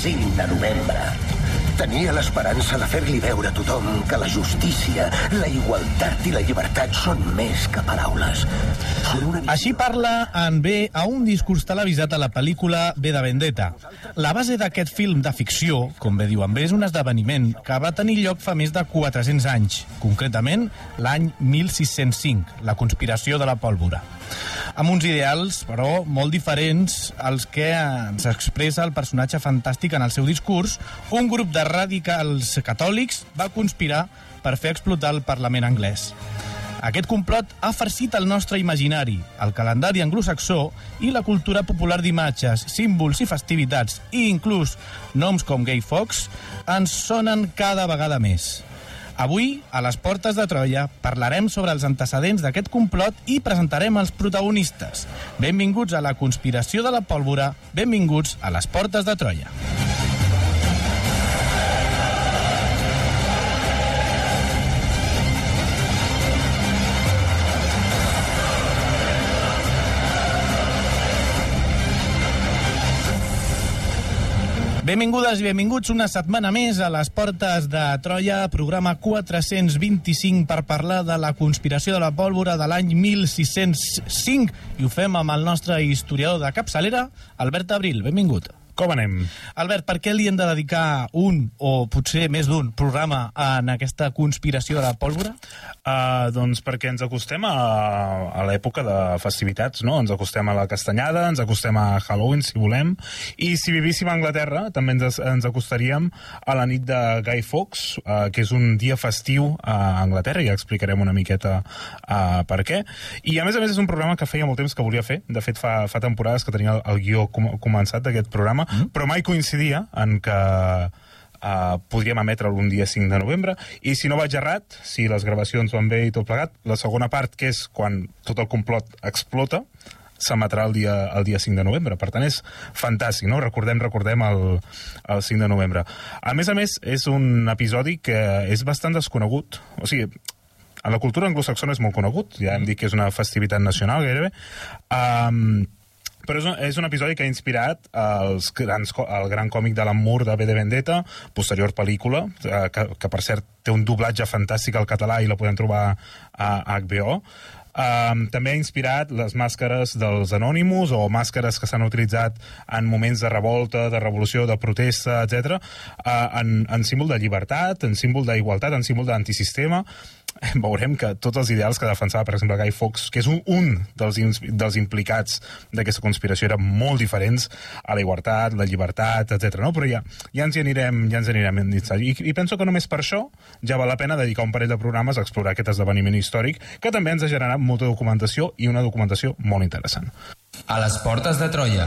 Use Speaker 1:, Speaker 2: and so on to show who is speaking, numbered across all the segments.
Speaker 1: 5 de novembre. Tenia l'esperança de fer-li veure a tothom que la justícia, la igualtat i la llibertat són més que paraules. Són una
Speaker 2: Així parla en B a un discurs televisat a la pel·lícula B de Vendetta. La base d'aquest film de ficció, com bé diu en B, és un esdeveniment que va tenir lloc fa més de 400 anys, concretament l'any 1605, la conspiració de la pólvora amb uns ideals, però, molt diferents als que ens expressa el personatge fantàstic en el seu discurs, un grup de radicals catòlics va conspirar per fer explotar el Parlament anglès. Aquest complot ha farcit el nostre imaginari, el calendari anglosaxó i la cultura popular d'imatges, símbols i festivitats, i inclús noms com Gay Fox, ens sonen cada vegada més. Avui, a les portes de Troia, parlarem sobre els antecedents d'aquest complot i presentarem els protagonistes. Benvinguts a la conspiració de la pólvora, benvinguts a les portes de Troia. Benvingudes i benvinguts una setmana més a les portes de Troia, programa 425 per parlar de la conspiració de la pólvora de l'any 1605 i ho fem amb el nostre historiador de capçalera, Albert Abril. Benvingut.
Speaker 3: Com anem?
Speaker 2: Albert, per què li hem de dedicar un, o potser més d'un, programa en aquesta conspiració de la pólvora?
Speaker 3: Uh, doncs perquè ens acostem a, a l'època de festivitats, no? Ens acostem a la castanyada, ens acostem a Halloween, si volem, i si vivíssim a Anglaterra també ens, ens acostaríem a la nit de Guy Fawkes, uh, que és un dia festiu a Anglaterra, i ja explicarem una miqueta uh, per què. I a més a més és un programa que feia molt temps que volia fer, de fet fa, fa temporades que tenia el, el guió com, començat d'aquest programa, mm. però mai coincidia en que Uh, podríem emetre un dia 5 de novembre i si no vaig errat, si les gravacions van bé i tot plegat, la segona part que és quan tot el complot explota s'emetrà el dia, el dia 5 de novembre. Per tant, és fantàstic, no? Recordem, recordem el, el 5 de novembre. A més a més, és un episodi que és bastant desconegut. O sigui, a la cultura anglosaxona és molt conegut, ja hem dit que és una festivitat nacional gairebé. Um, però és un, és un episodi que ha inspirat els grans, el gran còmic de l'Amour de B de Vendetta, posterior pel·lícula, eh, que, que per cert té un doblatge fantàstic al català i la podem trobar a HBO. Um, també ha inspirat les màscares dels Anonymous o màscares que s'han utilitzat en moments de revolta, de revolució, de protesta, etc. Uh, en, en símbol de llibertat, en símbol d'igualtat, en símbol d'antisistema veurem que tots els ideals que defensava, per exemple, Guy Fawkes, que és un, un dels, dels implicats d'aquesta conspiració, eren molt diferents a la igualtat, la llibertat, etc. No? Però ja, ja ens hi anirem, ja ens hi anirem I, I penso que només per això ja val la pena dedicar un parell de programes a explorar aquest esdeveniment històric, que també ens ha generat molta documentació i una documentació molt interessant.
Speaker 4: A les portes de Troia.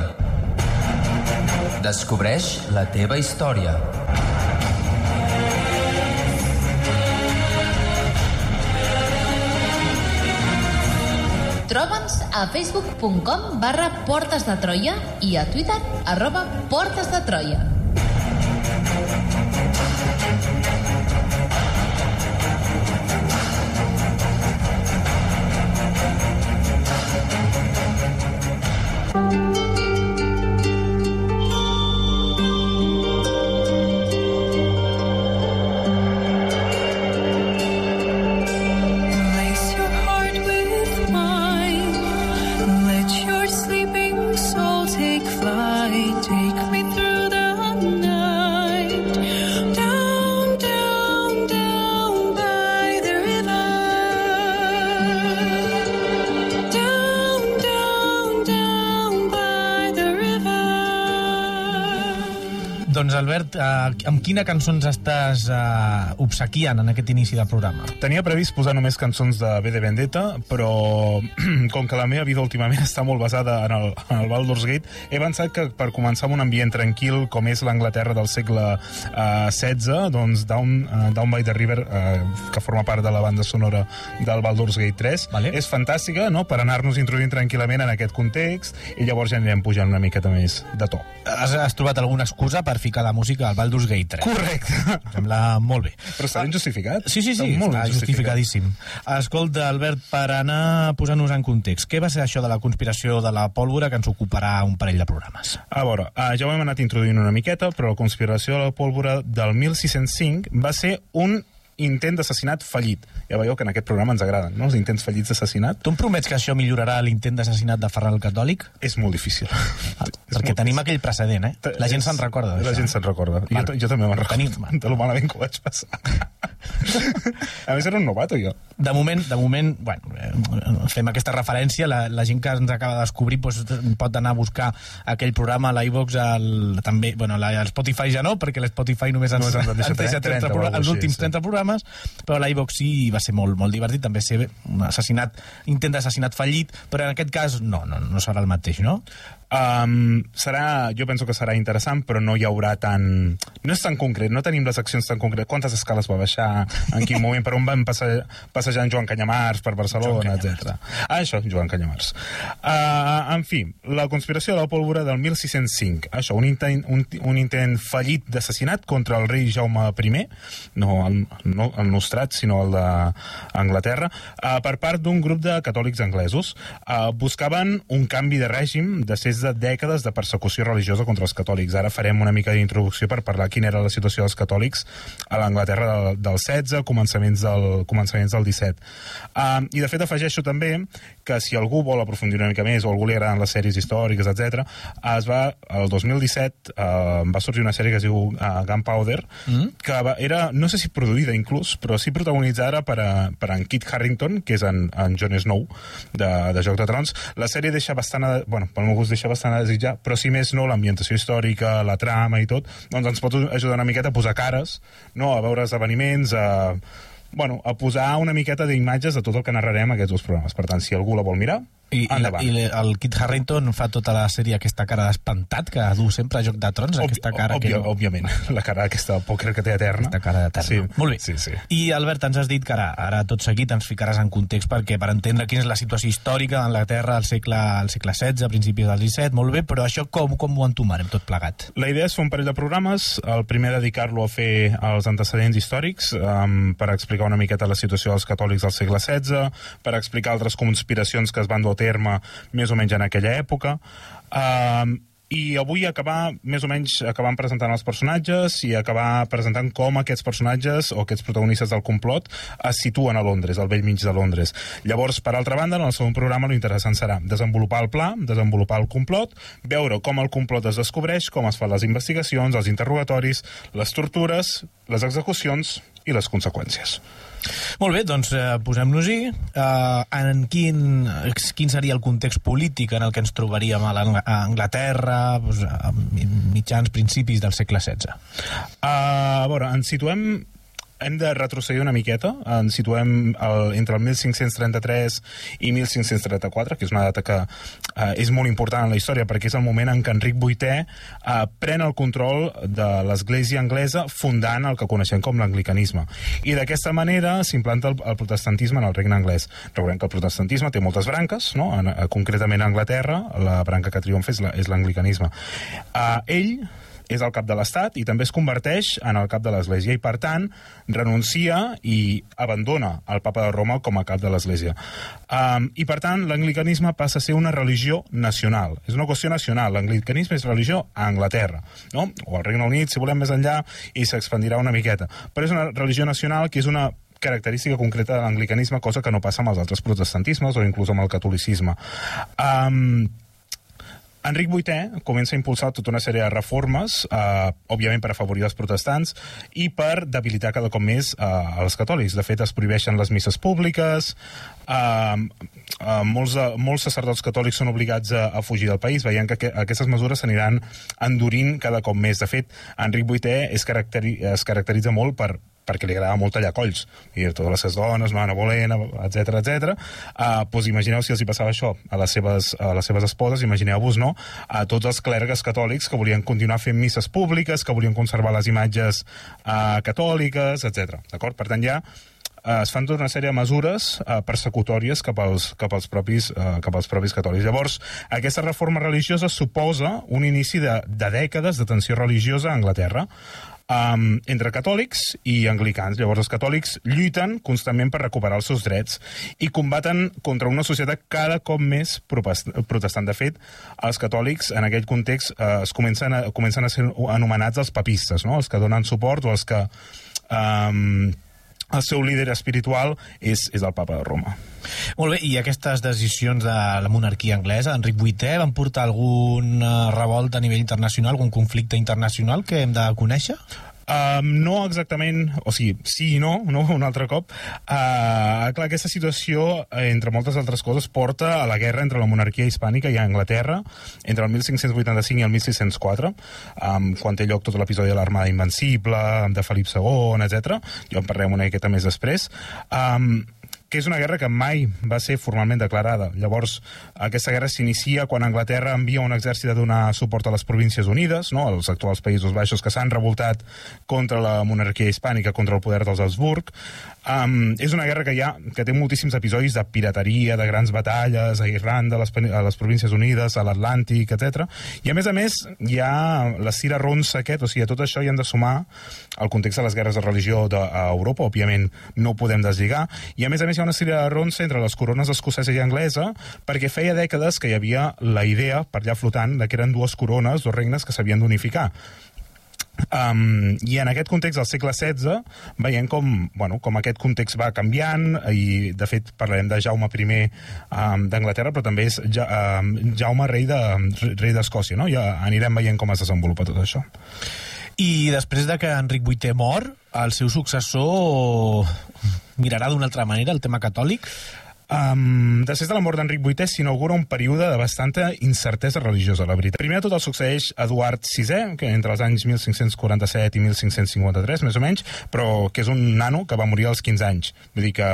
Speaker 4: Descobreix la teva història.
Speaker 5: Troba'ns a facebook.com barra Portes de Troia i a Twitter arroba Portes de Troia.
Speaker 2: Albert, uh, amb quina cançó ens estàs uh, obsequiant en aquest inici del programa?
Speaker 3: Tenia previst posar només cançons de B de Vendetta, però com que la meva vida últimament està molt basada en el, en el Baldur's Gate, he pensat que per començar amb un ambient tranquil com és l'Anglaterra del segle eh, XVI, doncs Down, uh, Down by the River, uh, que forma part de la banda sonora del Baldur's Gate 3,
Speaker 2: Vale.
Speaker 3: és fantàstica no? per anar-nos introduint tranquil·lament en aquest context i llavors ja anirem pujant una miqueta més de to.
Speaker 2: Has, has trobat alguna excusa per ficar la música al Baldur's Gate 3?
Speaker 3: Correcte.
Speaker 2: Em sembla molt bé.
Speaker 3: Però està ben justificat.
Speaker 2: Sí, sí, sí,
Speaker 3: Està molt
Speaker 2: està justificadíssim. Escolta, Albert, per anar posant-nos en context, què va ser això de la conspiració de la pólvora que ens ocuparà un parell de programes?
Speaker 3: A veure, uh, ja ho hem anat introduint una miqueta, però la conspiració de la pólvora del 1605 va ser un intent d'assassinat fallit. Ja veieu que en aquest programa ens agraden, no?, els intents fallits d'assassinat.
Speaker 2: Tu em promets que això millorarà l'intent d'assassinat de Ferran el Catòlic?
Speaker 3: És molt difícil.
Speaker 2: Ah, perquè
Speaker 3: molt
Speaker 2: tenim
Speaker 3: difícil.
Speaker 2: aquell precedent, eh? La gent se'n recorda.
Speaker 3: La gent se'n recorda. Jo, jo també me'n
Speaker 2: Tenim,
Speaker 3: recordo de lo malament que ho vaig passar. a més, era un novato, jo.
Speaker 2: De moment, de moment, bueno, eh, fem aquesta referència, la, la gent que ens acaba de descobrir doncs, pot anar a buscar aquell programa a l'iVox, al- també, bueno, al Spotify ja no, perquè l'Spotify només ens,
Speaker 3: Només ens
Speaker 2: ens deixa
Speaker 3: 30
Speaker 2: 30,
Speaker 3: o
Speaker 2: pro-
Speaker 3: alguna
Speaker 2: els últims
Speaker 3: així, sí.
Speaker 2: 30 programes, però l'iVox sí va ser molt, molt divertit, també ser un assassinat, intent d'assassinat fallit, però en aquest cas no, no, no serà el mateix, no?
Speaker 3: Um, serà, jo penso que serà interessant, però no hi haurà tant... No és tan concret, no tenim les accions tan concretes. Quantes escales va baixar, en quin moment, per on van passejar, passejar en Joan Canyamars, per Barcelona, etc. Ah, això, Joan Canyamars. Uh, en fi, la conspiració de la pólvora del 1605. Això, un intent, un, un intent fallit d'assassinat contra el rei Jaume I, no el, no el nostrat, sinó el d'Anglaterra, uh, per part d'un grup de catòlics anglesos. Uh, buscaven un canvi de règim després de dècades de persecució religiosa contra els catòlics. Ara farem una mica d'introducció per parlar quina era la situació dels catòlics a l'Anglaterra del, del 16, començaments del, començaments del 17. Uh, I de fet afegeixo també que si algú vol aprofundir una mica més o algú li agraden les sèries històriques, etc, es va, el 2017 uh, va sorgir una sèrie que es diu uh, Gunpowder, mm. que va, era, no sé si produïda inclús, però sí protagonitzada per, a, per en Kit Harrington, que és en, en Jon Snow, de, de Joc de Trons. La sèrie deixa bastant, bueno, pel meu gust deixa bastant a desitjar, però si més no, l'ambientació històrica, la trama i tot, doncs ens pot ajudar una miqueta a posar cares, no? a veure esdeveniments, a, bueno, a posar una miqueta d'imatges de tot el que narrarem aquests dos programes. Per tant, si algú la vol mirar,
Speaker 2: I, i,
Speaker 3: endavant.
Speaker 2: i el Kit Harrington fa tota la sèrie aquesta cara d'espantat que du sempre a Joc de Trons,
Speaker 3: Obvi-
Speaker 2: aquesta cara
Speaker 3: òbvia,
Speaker 2: que...
Speaker 3: Òbviament, la cara aquesta de pòquer que té eterna.
Speaker 2: Aquesta cara d'eterna.
Speaker 3: Sí,
Speaker 2: Molt bé.
Speaker 3: Sí, sí.
Speaker 2: I, Albert, ens has dit que ara, ara tot seguit ens ficaràs en context perquè per entendre quina és la situació històrica d'Anglaterra al segle, al segle XVI, a principis del XVII, molt bé, però això com, com ho entomarem tot plegat?
Speaker 3: La idea és fer un parell de programes. El primer, dedicar-lo a fer els antecedents històrics um, per explicar una miqueta la situació dels catòlics del segle XVI, per explicar altres conspiracions que es van dur a terme més o menys en aquella època. Um, i avui acabar, més o menys, acabant presentant els personatges i acabar presentant com aquests personatges o aquests protagonistes del complot es situen a Londres, al vell mig de Londres. Llavors, per altra banda, en el segon programa lo interessant serà desenvolupar el pla, desenvolupar el complot, veure com el complot es descobreix, com es fan les investigacions, els interrogatoris, les tortures, les execucions i les conseqüències.
Speaker 2: Molt bé, doncs eh, posem-nos-hi. Eh, en quin, quin seria el context polític en el que ens trobaríem a, a Anglaterra, doncs, a mitjans, principis del segle XVI?
Speaker 3: Uh, a veure, ens situem hem de retrocedir una miqueta, ens situem el, entre el 1533 i 1534, que és una data que uh, és molt important en la història perquè és el moment en què Enric VIII uh, pren el control de l'església anglesa fundant el que coneixem com l'anglicanisme. I d'aquesta manera s'implanta el, el protestantisme en el regne anglès. Recordem que el protestantisme té moltes branques, no? en, uh, concretament a Anglaterra, la branca que triomfa és la- l'anglicanisme. Uh, ell és el cap de l'Estat i també es converteix en el cap de l'Església i, per tant, renuncia i abandona el papa de Roma com a cap de l'Església. Um, I, per tant, l'anglicanisme passa a ser una religió nacional. És una qüestió nacional. L'anglicanisme és religió a Anglaterra, no? o al Regne Unit, si volem més enllà, i s'expandirà una miqueta. Però és una religió nacional que és una característica concreta de l'anglicanisme, cosa que no passa amb els altres protestantismes o inclús amb el catolicisme. Um, Enric VIII comença a impulsar tota una sèrie de reformes, eh, òbviament per afavorir els protestants i per debilitar cada cop més eh, els catòlics. De fet, es prohibeixen les misses públiques, eh, eh, molts, eh, molts sacerdots catòlics són obligats a, a fugir del país, veient que, que aquestes mesures s'aniran endurint cada cop més. De fet, Enric VIII es, caracteri es caracteritza molt per, perquè li agrada molt tallar colls i totes les seves dones, no, Bolena, etc etc. Uh, doncs imagineu si els hi passava això a les seves, a les seves esposes, imagineu-vos, no?, a tots els clergues catòlics que volien continuar fent misses públiques, que volien conservar les imatges uh, catòliques, etc. D'acord? Per tant, ja eh, es fan tota una sèrie de mesures eh, persecutòries cap als, cap, als propis, eh, cap als propis catòlics. Llavors, aquesta reforma religiosa suposa un inici de, de dècades de tensió religiosa a Anglaterra um, entre catòlics i anglicans. Llavors els catòlics lluiten constantment per recuperar els seus drets i combaten contra una societat cada cop més protestant. De fet, els catòlics en aquell context eh, es comencen a, comencen a ser anomenats els papistes, no? els que donen suport o els que... Um, el seu líder espiritual és, és el papa de Roma.
Speaker 2: Molt bé, i aquestes decisions de la monarquia anglesa, Enric VIII, van portar algun revolt a nivell internacional, algun conflicte internacional que hem de conèixer?
Speaker 3: Um, no exactament, o sigui, sí i no, no un altre cop. Uh, clar, aquesta situació, entre moltes altres coses, porta a la guerra entre la monarquia hispànica i Anglaterra entre el 1585 i el 1604, um, quan té lloc tot l'episodi de l'Armada Invencible, de Felip II, etc. Jo en parlarem una miqueta més després. Um, que és una guerra que mai va ser formalment declarada. Llavors, aquesta guerra s'inicia quan Anglaterra envia un exèrcit a donar suport a les Províncies Unides, no? als actuals Països Baixos, que s'han revoltat contra la monarquia hispànica, contra el poder dels Habsburg. Um, és una guerra que, ha, que té moltíssims episodis de pirateria, de grans batalles a Irlanda, a les, a les Províncies Unides, a l'Atlàntic, etc. I a més a més hi ha la cira ronsa aquest, o sigui, a tot això hi han de sumar el context de les guerres de religió d'Europa, òbviament no ho podem deslligar, i a més a més hi ha una cira ronsa entre les corones escocesa i anglesa perquè feia dècades que hi havia la idea per allà flotant de que eren dues corones, dos regnes que s'havien d'unificar Um, I en aquest context del segle XVI veiem com, bueno, com aquest context va canviant i de fet parlarem de Jaume I um, d'Anglaterra però també és ja, um, Jaume rei d'Escòcia de, rei no? ja anirem veient com es desenvolupa tot això
Speaker 2: i després de que Enric VIII mor el seu successor mirarà d'una altra manera el tema catòlic
Speaker 3: Um, després de la mort d'Enric VIII s'inaugura un període de bastanta incertesa religiosa, la veritat. Primer de tot el succeeix Eduard VI, que entre els anys 1547 i 1553, més o menys, però que és un nano que va morir als 15 anys. Vull dir que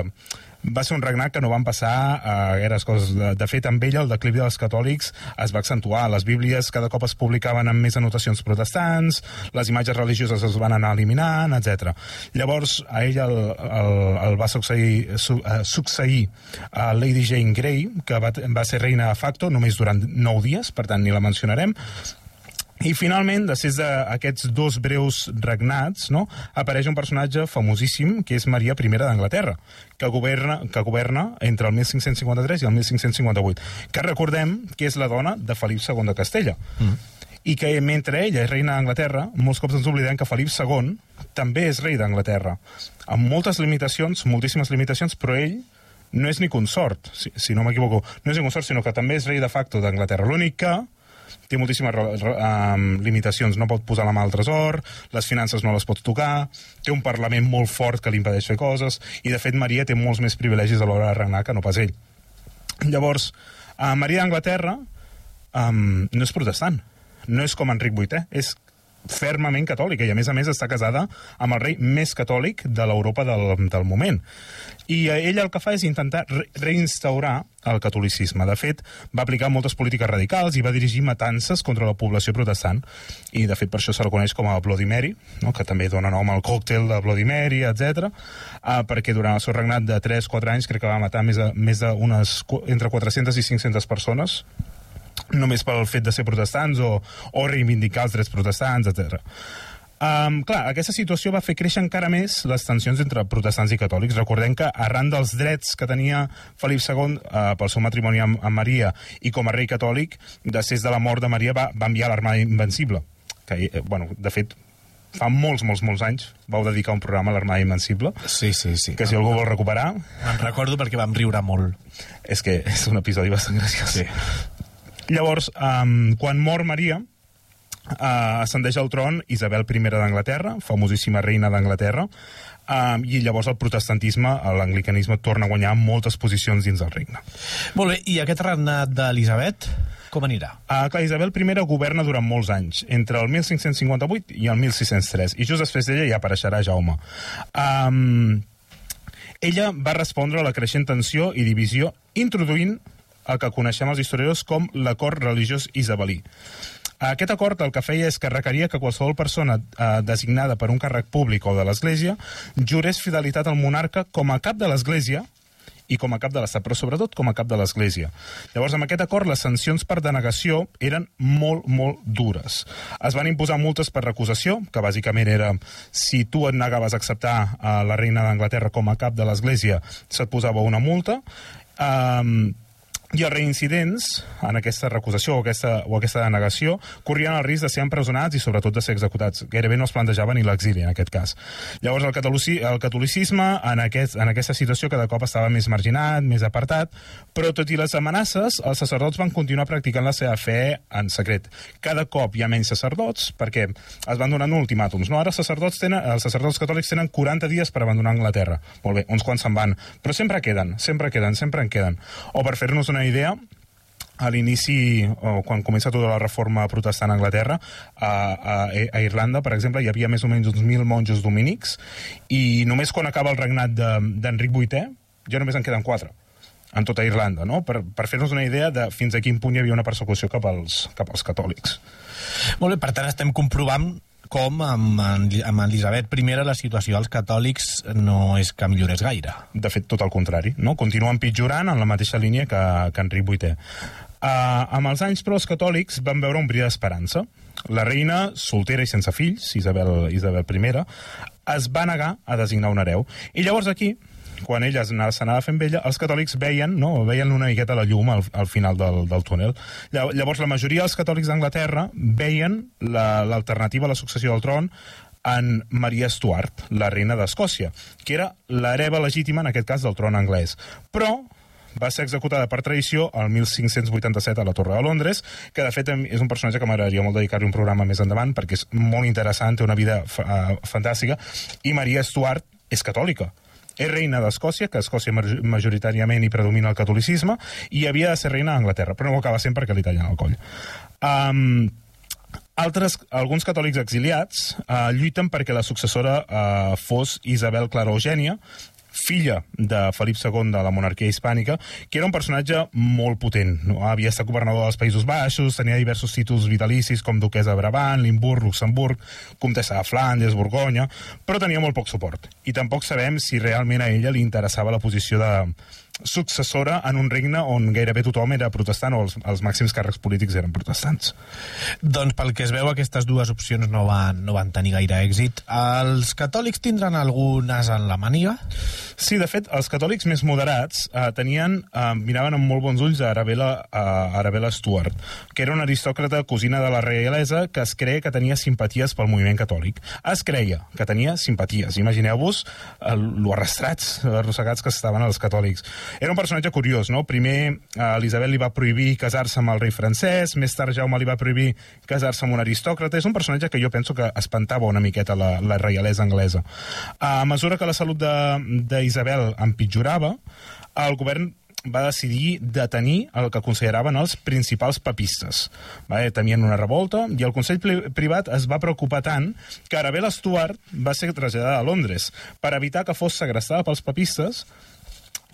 Speaker 3: va ser un regnat que no van passar a gaires coses. De, de fet, amb ell el declivi dels catòlics es va accentuar. Les bíblies cada cop es publicaven amb més anotacions protestants, les imatges religioses es van anar eliminant, etc. Llavors, a ell el, el, el va succeir, su, uh, succeir a Lady Jane Grey, que va, va ser reina de facto només durant nou dies, per tant ni la mencionarem, i finalment, després d'aquests dos breus regnats, no, apareix un personatge famosíssim, que és Maria I d'Anglaterra, que governa, que governa entre el 1553 i el 1558, que recordem que és la dona de Felip II de Castella. Mm. I que mentre ella és reina d'Anglaterra, molts cops ens oblidem que Felip II també és rei d'Anglaterra, amb moltes limitacions, moltíssimes limitacions, però ell no és ni consort, si, si no m'equivoco, no és ni consort, sinó que també és rei de facto d'Anglaterra. L'únic que té moltíssimes um, limitacions, no pot posar la mà al tresor, les finances no les pot tocar, té un Parlament molt fort que li impedeix fer coses, i de fet Maria té molts més privilegis a l'hora de regnar que no pas ell. Llavors, uh, Maria d'Anglaterra um, no és protestant, no és com Enric VIII, és fermament catòlica i a més a més està casada amb el rei més catòlic de l'Europa del, del moment i eh, ella el que fa és intentar re reinstaurar el catolicisme. De fet, va aplicar moltes polítiques radicals i va dirigir matances contra la població protestant. I, de fet, per això se la coneix com a Bloody Mary, no? que també dona nom al còctel de Bloody Mary, etc. Uh, perquè durant el seu regnat de 3-4 anys crec que va matar més de, més de unes, entre 400 i 500 persones només pel fet de ser protestants o, o reivindicar els drets protestants, etc. Um, clar, aquesta situació va fer créixer encara més les tensions entre protestants i catòlics. Recordem que arran dels drets que tenia Felip II uh, pel seu matrimoni amb, amb Maria i com a rei catòlic, després de la mort de Maria va, va enviar l'Armada Invencible, que, eh, bueno, de fet, fa molts, molts, molts anys vau dedicar un programa a l'Armada Invencible.
Speaker 2: Sí, sí, sí.
Speaker 3: Que si algú vol recuperar...
Speaker 2: Me'n recordo perquè vam riure molt.
Speaker 3: És que és un episodi bastant graciós.
Speaker 2: Sí.
Speaker 3: Llavors, um, quan mor Maria, uh, ascendeix al tron Isabel I d'Anglaterra, famosíssima reina d'Anglaterra, um, i llavors el protestantisme, l'anglicanisme, torna a guanyar moltes posicions dins del regne.
Speaker 2: Molt bé, i aquest regnat d'Elisabet, com anirà?
Speaker 3: Uh, clar, Isabel I governa durant molts anys, entre el 1558 i el 1603, i just després d'ella ja apareixerà Jaume. Um, ella va respondre a la creixent tensió i divisió introduint el que coneixem els historiadors com l'acord religiós isabelí. Aquest acord el que feia és que requeria que qualsevol persona eh, designada per un càrrec públic o de l'Església jurés fidelitat al monarca com a cap de l'Església i com a cap de l'Estat, però sobretot com a cap de l'Església. Llavors, amb aquest acord, les sancions per denegació eren molt, molt dures. Es van imposar multes per recusació, que bàsicament era si tu et negaves a acceptar a la reina d'Anglaterra com a cap de l'Església, se't posava una multa. Um, i els reincidents en aquesta recusació o aquesta, o aquesta denegació corrien el risc de ser empresonats i sobretot de ser executats. Gairebé no es plantejaven ni l'exili en aquest cas. Llavors el, el catolicisme en, aquest, en aquesta situació cada cop estava més marginat, més apartat, però tot i les amenaces, els sacerdots van continuar practicant la seva fe en secret. Cada cop hi ha menys sacerdots perquè es van donant ultimàtums. No? Ara els sacerdots, tenen, els sacerdots catòlics tenen 40 dies per abandonar Anglaterra. Molt bé, uns quants se'n van, però sempre queden, sempre queden, sempre en queden. O per fer-nos una idea, a l'inici, o quan comença tota la reforma protestant a Anglaterra, a, a, a Irlanda, per exemple, hi havia més o menys uns mil monjos dominics, i només quan acaba el regnat d'Enric de, VIII, ja només en queden quatre en tota Irlanda, no? per, per fer-nos una idea de fins a quin punt hi havia una persecució cap als, cap als catòlics.
Speaker 2: Molt bé, per tant estem comprovant com amb, amb Elisabet I la situació dels catòlics no és que millorés gaire.
Speaker 3: De fet, tot el contrari. No? Continuen pitjorant en la mateixa línia que, que Enric VIII. Uh, amb els anys, però, els catòlics van veure un bri d'esperança. La reina, soltera i sense fills, Isabel, Isabel I, es va negar a designar un hereu. I llavors aquí, quan ella s'anava fent vella, els catòlics veien, no, veien una miqueta la llum al, al final del, del túnel. Llavors, la majoria dels catòlics d'Anglaterra veien l'alternativa la, a la successió del tron en Maria Stuart, la reina d'Escòcia, que era l'hereva legítima, en aquest cas, del tron anglès. Però va ser executada per traïció el 1587 a la Torre de Londres, que de fet és un personatge que m'agradaria molt dedicar-li un programa més endavant, perquè és molt interessant, té una vida uh, fantàstica, i Maria Stuart és catòlica és reina d'Escòcia, que a Escòcia majoritàriament hi predomina el catolicisme, i havia de ser reina d'Anglaterra, però no ho acaba sent perquè li tallen el coll. Um, altres, alguns catòlics exiliats uh, lluiten perquè la successora uh, fos Isabel Clara Eugènia, filla de Felip II de la monarquia hispànica, que era un personatge molt potent. No? Havia estat governador dels Països Baixos, tenia diversos títols vitalicis com duquesa de Brabant, Limburg, Luxemburg, comtessa de Flandes, Borgonya, però tenia molt poc suport. I tampoc sabem si realment a ella li interessava la posició de, successora en un regne on gairebé tothom era protestant o els, els màxims càrrecs polítics eren protestants.
Speaker 2: Doncs pel que es veu aquestes dues opcions no van, no van tenir gaire èxit. Els catòlics tindran algunes en la màniga?
Speaker 3: Sí, de fet, els catòlics més moderats eh, tenien, eh, miraven amb molt bons ulls a Arabella, a Arabella Stuart, que era una aristòcrata cosina de la reialesa que es creia que tenia simpaties pel moviment catòlic. Es creia que tenia simpaties. Imagineu-vos eh, lo arrastrats, arrossegats que estaven els catòlics. Era un personatge curiós, no? Primer eh, Elisabet li va prohibir casar-se amb el rei francès, més tard Jaume li va prohibir casar-se amb un aristòcrata. És un personatge que jo penso que espantava una miqueta la, la reialesa anglesa. A mesura que la salut d'Isabel empitjorava, el govern va decidir detenir el que consideraven els principals papistes. Va, temien una revolta i el Consell Privat es va preocupar tant que Arabella Stuart va ser traslladada a Londres per evitar que fos segrestada pels papistes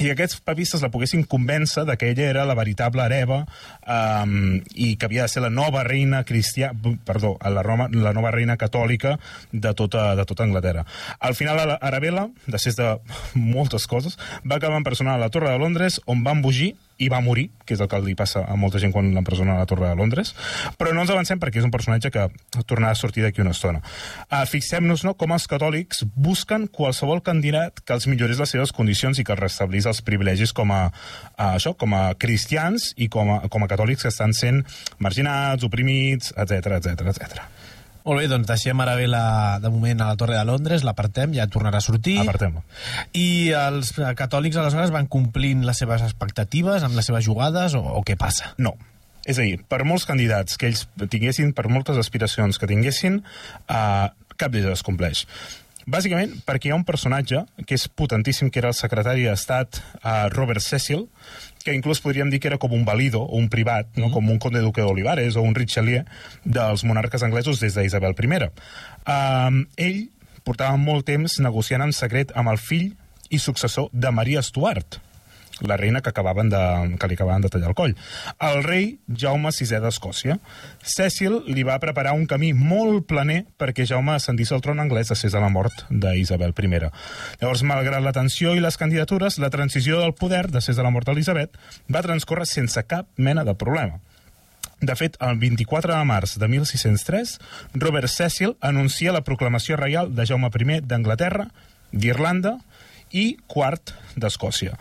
Speaker 3: i aquests papistes la poguessin convèncer de que ella era la veritable hereva um, i que havia de ser la nova reina cristià, perdó, la, Roma, la nova reina catòlica de tota, de tota Anglaterra. Al final, Arabella, després de moltes coses, va acabar empresonada a la Torre de Londres, on va embogir i va morir, que és el que li passa a molta gent quan l'empresona a la Torre de Londres, però no ens avancem perquè és un personatge que tornarà a sortir d'aquí una estona. Uh, Fixem-nos no, com els catòlics busquen qualsevol candidat que els millorés les seves condicions i que restablís els privilegis com a, a, això, com a cristians i com a, com a catòlics que estan sent marginats, oprimits, etc etc etc.
Speaker 2: Molt bé, doncs deixem ara bé la, de moment a la Torre de Londres, l'apartem, ja tornarà a sortir.
Speaker 3: Apartem-la.
Speaker 2: I els catòlics aleshores van complint les seves expectatives amb les seves jugades o, o què passa?
Speaker 3: No. És a dir, per molts candidats que ells tinguessin, per moltes aspiracions que tinguessin, eh, cap d'ells es compleix. Bàsicament perquè hi ha un personatge que és potentíssim, que era el secretari d'Estat uh, Robert Cecil, que inclús podríem dir que era com un valido o un privat, no? com un conde duque d'Olivares o un Richelieu dels monarques anglesos des d'Isabel I. Um, ell portava molt temps negociant en secret amb el fill i successor de Maria Stuart, la reina que, acabaven de, que li acabaven de tallar el coll. El rei Jaume VI d'Escòcia. Cecil li va preparar un camí molt planer perquè Jaume ascendís al tron anglès després de la mort d'Isabel I. Llavors, malgrat la tensió i les candidatures, la transició del poder, després de la mort d'Elisabet, va transcorrer sense cap mena de problema. De fet, el 24 de març de 1603, Robert Cecil anuncia la proclamació reial de Jaume I d'Anglaterra, d'Irlanda i quart d'Escòcia.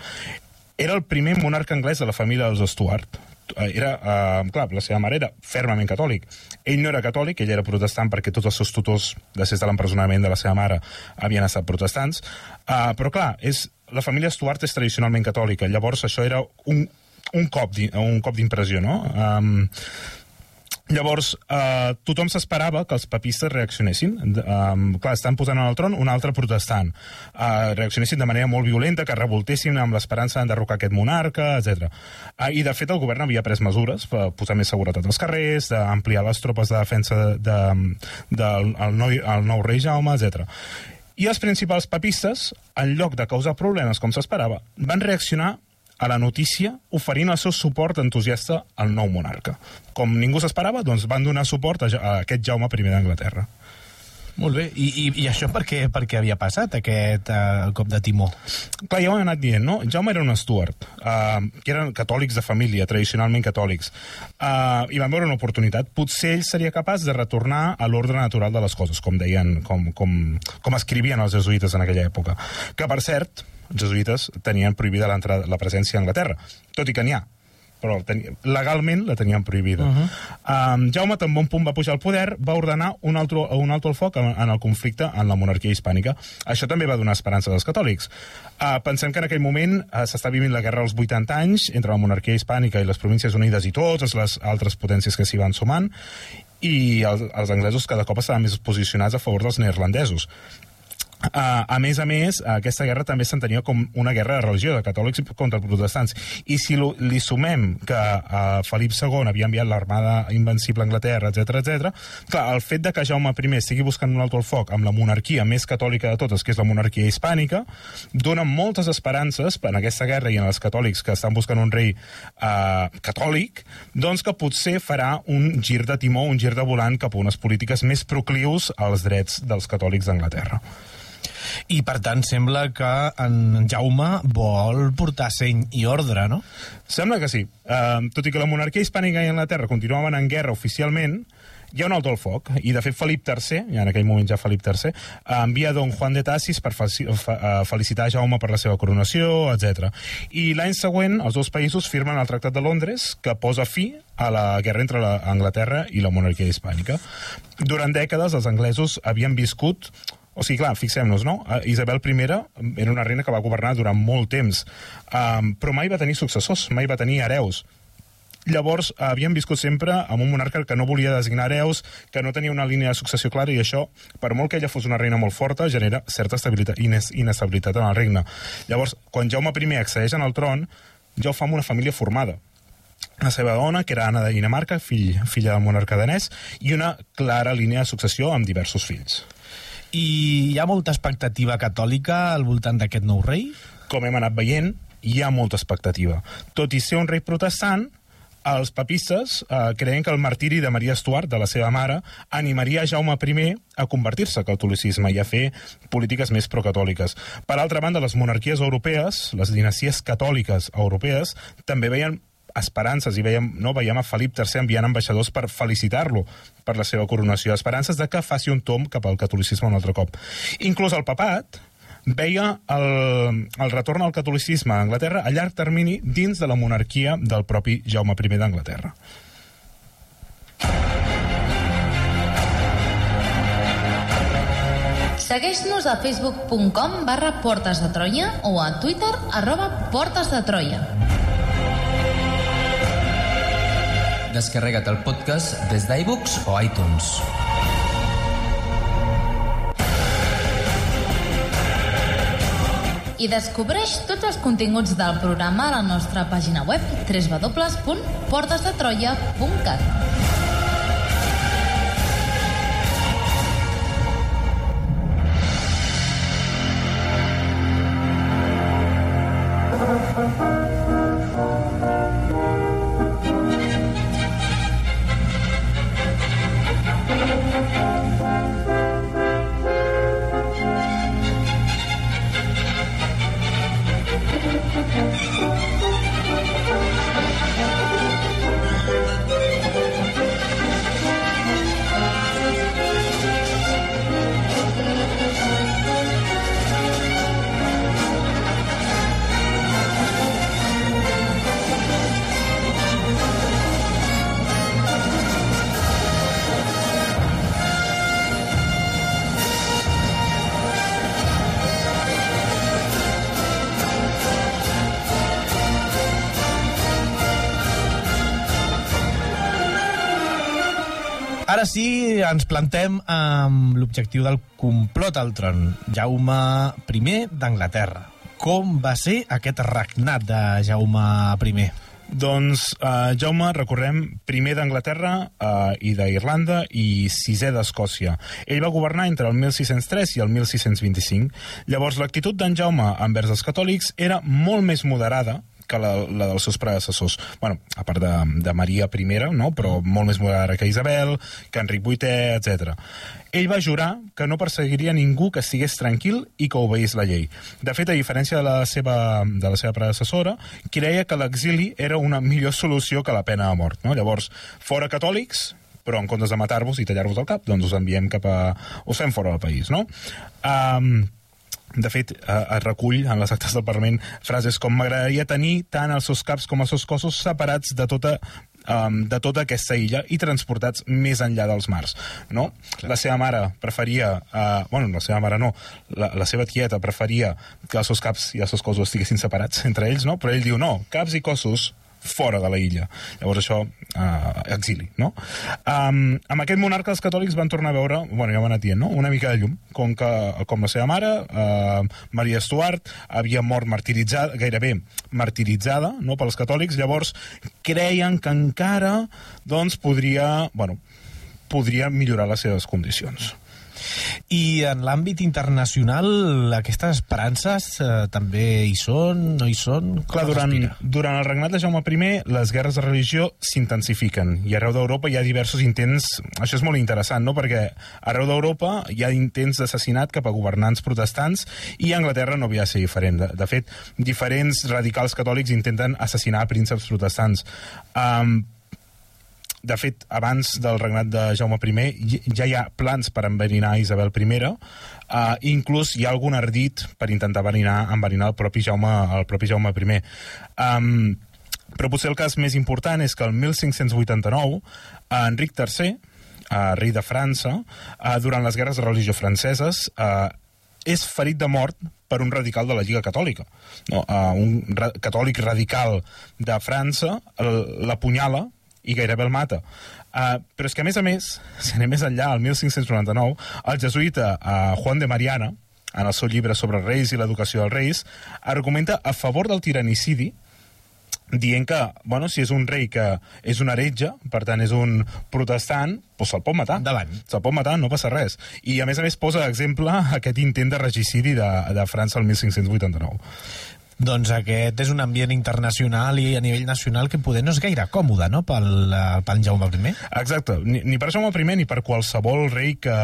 Speaker 3: Era el primer monarca anglès de la família dels Stuart. Eh, Era, eh, clar, la seva mare era fermament catòlic. Ell no era catòlic, ell era protestant perquè tots els seus tutors, després de l'empresonament de la seva mare, havien estat protestants. Eh, però, clar, és, la família Stuart és tradicionalment catòlica, llavors això era un, un cop cop d'impressió, no? Um, Llavors, eh, tothom s'esperava que els papistes reaccionessin. Um, clar, estan posant en el tron un altre protestant. Uh, reaccionessin de manera molt violenta, que revoltessin amb l'esperança d'enderrocar aquest monarca, etc. Uh, I, de fet, el govern havia pres mesures per posar més seguretat als carrers, d'ampliar les tropes de defensa del de, de, el nou, nou rei Jaume, etc. I els principals papistes, en lloc de causar problemes com s'esperava, van reaccionar a la notícia oferint el seu suport entusiasta al nou monarca. Com ningú s'esperava, doncs van donar suport a, a aquest Jaume I d'Anglaterra.
Speaker 2: Molt bé. I, i, i això per què, per què havia passat, aquest uh, cop de timó?
Speaker 3: Clar, ja ho hem anat dient, no? Jaume era un Stuart, uh, que eren catòlics de família, tradicionalment catòlics, uh, i van veure una oportunitat. Potser ell seria capaç de retornar a l'ordre natural de les coses, com deien, com, com, com escrivien els jesuïtes en aquella època. Que, per cert, els jesuïtes tenien prohibida la presència a Anglaterra, tot i que n'hi ha però legalment la tenien prohibida. Uh -huh. um, Jaume, tan bon punt va pujar al poder, va ordenar un altre, un altre al foc en, en el conflicte en la monarquia hispànica. Això també va donar esperança als catòlics. Uh, pensem que en aquell moment uh, s'està vivint la guerra als 80 anys entre la monarquia hispànica i les províncies unides i totes les altres potències que s'hi van sumant, i els, els anglesos cada cop estaven més posicionats a favor dels neerlandesos. Uh, a més a més, aquesta guerra també s'entenia com una guerra de religió, de catòlics contra protestants. I si lo, li sumem que uh, Felip II havia enviat l'armada invencible a Anglaterra, etc etc, clar, el fet de que Jaume I estigui buscant un altre al foc amb la monarquia més catòlica de totes, que és la monarquia hispànica, dona moltes esperances en aquesta guerra i en els catòlics que estan buscant un rei uh, catòlic, doncs que potser farà un gir de timó, un gir de volant cap a unes polítiques més proclius als drets dels catòlics d'Anglaterra.
Speaker 2: I, per tant, sembla que en Jaume vol portar seny i ordre, no?
Speaker 3: Sembla que sí. Uh, tot i que la monarquia hispànica i Anglaterra continuaven en guerra oficialment, hi ha un alto al foc, i de fet Felip III, ja en aquell moment ja Felip III, envia don Juan de Tassis per eh, felicitar Jaume per la seva coronació, etc. I l'any següent els dos països firmen el Tractat de Londres que posa fi a la guerra entre la Anglaterra i la monarquia hispànica. Durant dècades els anglesos havien viscut o sigui, clar, fixem-nos, no? Uh, Isabel I era una reina que va governar durant molt temps, um, però mai va tenir successors, mai va tenir hereus. Llavors, eh, havien viscut sempre amb un monarca que no volia designar hereus, que no tenia una línia de successió clara, i això, per molt que ella fos una reina molt forta, genera certa estabilitat, ines, inestabilitat en el regne. Llavors, quan Jaume I accedeix el tron, ja ho fa amb una família formada. La seva dona, que era Anna de Dinamarca, fill, filla del monarca danès, i una clara línia de successió amb diversos fills.
Speaker 2: I hi ha molta expectativa catòlica al voltant d'aquest nou rei?
Speaker 3: com hem anat veient, hi ha molta expectativa. Tot i ser un rei protestant, els papistes eh, creien que el martiri de Maria Stuart, de la seva mare, animaria Jaume I a convertir-se al catolicisme i a fer polítiques més procatòliques. Per altra banda, les monarquies europees, les dinasties catòliques europees, també veien esperances i veiem, no, veiem a Felip III enviant ambaixadors per felicitar-lo per la seva coronació, esperances de que faci un tom cap al catolicisme un altre cop. Inclús el papat veia el, el retorn al catolicisme a Anglaterra a llarg termini dins de la monarquia del propi Jaume I d'Anglaterra.
Speaker 5: Segueix-nos a facebook.com barra Portes de Troia o a Twitter arroba Portes de Troia.
Speaker 4: Descarrega't el podcast des d'iBooks o iTunes.
Speaker 5: I descobreix tots els continguts del programa a la nostra pàgina web www.portesdetroia.cat
Speaker 2: Ara sí, ens plantem amb l'objectiu del complot al tron. Jaume I d'Anglaterra. Com va ser aquest regnat de Jaume I?
Speaker 3: Doncs eh, Jaume, recordem, primer d'Anglaterra eh, i d'Irlanda i sisè d'Escòcia. Ell va governar entre el 1603 i el 1625. Llavors, l'actitud d'en Jaume envers els catòlics era molt més moderada que la, la dels seus predecessors. bueno, a part de, de Maria I, no? però molt més moderada que Isabel, que Enric VIII, etc. Ell va jurar que no perseguiria ningú que estigués tranquil i que obeís la llei. De fet, a diferència de la seva, de la seva predecessora, creia que l'exili era una millor solució que la pena de mort. No? Llavors, fora catòlics, però en comptes de matar-vos i tallar-vos el cap, doncs us enviem cap a... us fem fora del país, no? Um, de fet, eh, es recull en les actes del Parlament frases com m'agradaria tenir tant els seus caps com els seus cossos separats de tota um, de tota aquesta illa i transportats més enllà dels mars, no? Clar. La seva mare preferia, uh, bueno, la seva mare no, la, la seva tieta preferia que els seus caps i els seus cossos estiguessin separats entre ells, no? Però ell diu, no, caps i cossos fora de la illa. Llavors això, eh, exili, no? Um, amb aquest monarca els catòlics van tornar a veure, bueno, ja ho anat dient, no? una mica de llum, com, que, com la seva mare, eh, Maria Stuart, havia mort martiritzada, gairebé martiritzada no, pels catòlics, llavors creien que encara doncs, podria, bueno, podria millorar les seves condicions.
Speaker 2: I en l'àmbit internacional, aquestes esperances eh, també hi són, no hi són? Com
Speaker 3: Clar, durant, durant el regnat de Jaume I, les guerres de religió s'intensifiquen i arreu d'Europa hi ha diversos intents... Això és molt interessant, no?, perquè arreu d'Europa hi ha intents d'assassinat cap a governants protestants i a Anglaterra no havia de ser diferent. De, de fet, diferents radicals catòlics intenten assassinar prínceps protestants. Um, de fet, abans del regnat de Jaume I ja hi ha plans per enverinar Isabel I, uh, inclús hi ha algun ardit per intentar enverinar, enverinar el propi Jaume, el propi Jaume I. Um, però potser el cas més important és que el 1589 uh, Enric III, uh, rei de França, uh, durant les guerres de religió franceses, uh, és ferit de mort per un radical de la Lliga Catòlica. No, uh, un ra catòlic radical de França l'apunyala i gairebé el mata. Uh, però és que, a més a més, si anem més enllà, el 1599, el jesuïta uh, Juan de Mariana, en el seu llibre sobre els reis i l'educació dels reis, argumenta a favor del tiranicidi dient que, bueno, si és un rei que és un heretge, per tant és un protestant, doncs se'l pot matar.
Speaker 2: Endavant.
Speaker 3: Se'l pot matar, no passa res. I a més a més posa d'exemple aquest intent de regicidi de, de França el 1589.
Speaker 2: Doncs aquest és un ambient internacional i a nivell nacional que poder no és gaire còmode, no?, pel, eh, pel Jaume I.
Speaker 3: Exacte, ni, ni per Jaume I ni per qualsevol rei que,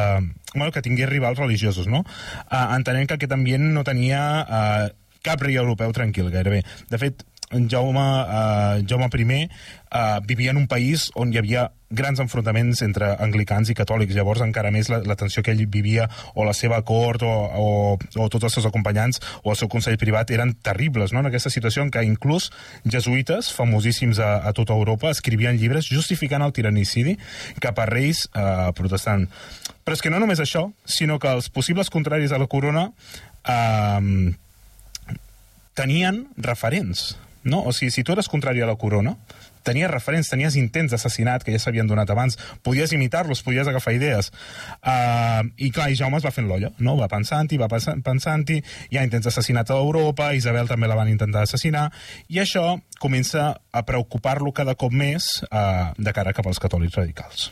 Speaker 3: bueno, que tingués rivals religiosos, no? Uh, entenent que aquest ambient no tenia uh, cap rei europeu tranquil, gairebé. De fet, Jaume, uh, Jaume I uh, vivia en un país on hi havia grans enfrontaments entre anglicans i catòlics, llavors encara més la, la tensió que ell vivia o la seva cort o, o, o tots els seus acompanyants o el seu consell privat eren terribles, no? en aquesta situació en què inclús jesuïtes famosíssims a, a tota Europa escrivien llibres justificant el tiranicidi cap a reis eh, protestant. Però és que no només això, sinó que els possibles contraris a la corona eh, tenien referents. No? O sigui, si tu eres contrari a la corona, tenies referents, tenies intents d'assassinat que ja s'havien donat abans, podies imitar-los, podies agafar idees. Uh, I clar, i Jaume es va fent l'olla, no? Va pensant-hi, va pensant- pensant-hi, hi ha intents d'assassinat a Europa, Isabel també la van intentar assassinar, i això comença a preocupar-lo cada cop més uh, de cara cap als catòlics radicals.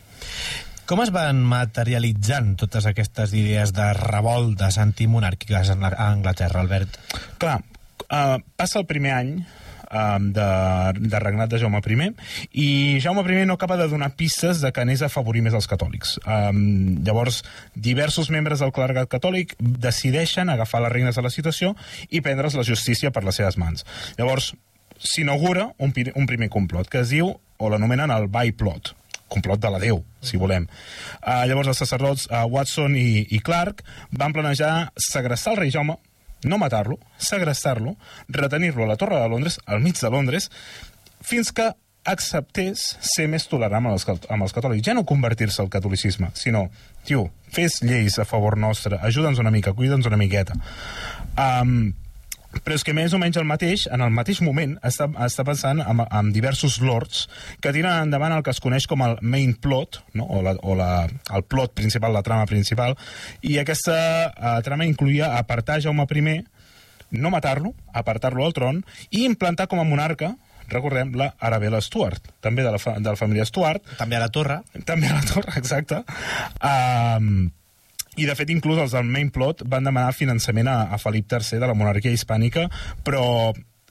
Speaker 2: Com es van materialitzant totes aquestes idees de revoltes antimonàrquiques a Anglaterra, Albert?
Speaker 3: Clar, uh, passa el primer any um, de, de regnat de Jaume I i Jaume I no acaba de donar pistes de que anés a afavorir més els catòlics. Um, llavors, diversos membres del clergat catòlic decideixen agafar les regnes de la situació i prendre's la justícia per les seves mans. Llavors, s'inaugura un, un primer complot que es diu, o l'anomenen el Byplot, complot de la Déu, si volem. Uh, llavors els sacerdots uh, Watson i, i Clark van planejar segrestar el rei Jaume, no matar-lo, segrestar-lo, retenir-lo a la Torre de Londres, al mig de Londres, fins que acceptés ser més tolerant amb els, amb els catòlics. Ja no convertir-se al catolicisme, sinó, tio, fes lleis a favor nostre, ajuda'ns una mica, cuida'ns una miqueta. Um, però és que més o menys el mateix, en el mateix moment, està, està pensant en, en diversos lords que tiren endavant el que es coneix com el main plot, no? o, la, o la, el plot principal, la trama principal, i aquesta uh, trama incluïa apartar Jaume I, no matar-lo, apartar-lo al tron, i implantar com a monarca, recordem, la Arabella Stuart, també de la, fa, de la família Stuart,
Speaker 2: També a la torre.
Speaker 3: també a la torre, exacte. Um, i, de fet, inclús els del main plot van demanar finançament a, a Felip III de la monarquia hispànica, però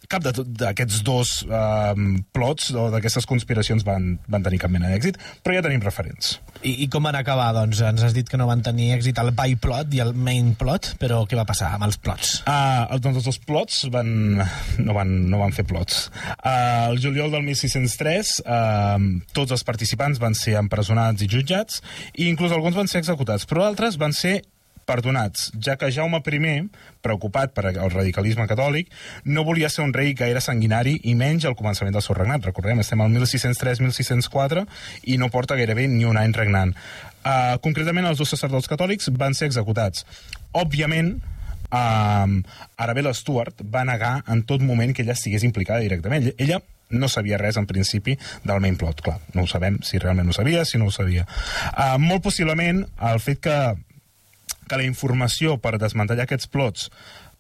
Speaker 3: cap d'aquests dos um, plots o d'aquestes conspiracions van, van tenir cap mena d'èxit, però ja tenim referents.
Speaker 2: I, I com van acabar, doncs? Ens has dit que no van tenir èxit el byplot i el main plot, però què va passar amb els plots?
Speaker 3: Uh, doncs els dos plots van, no, van, no van fer plots. Uh, el juliol del 1603 uh, tots els participants van ser empresonats i jutjats i inclús alguns van ser executats, però altres van ser perdonats, ja que Jaume I, preocupat per el radicalisme catòlic, no volia ser un rei gaire sanguinari i menys al començament del seu regnat. Recordem, estem al 1603-1604 i no porta gairebé ni un any regnant. Uh, concretament, els dos sacerdots catòlics van ser executats. Òbviament, um, Arabella Stuart va negar en tot moment que ella estigués implicada directament. Ella no sabia res en principi del main plot, clar, no ho sabem si realment ho sabia, si no ho sabia. Uh, molt possiblement el fet que que la informació per desmantellar aquests plots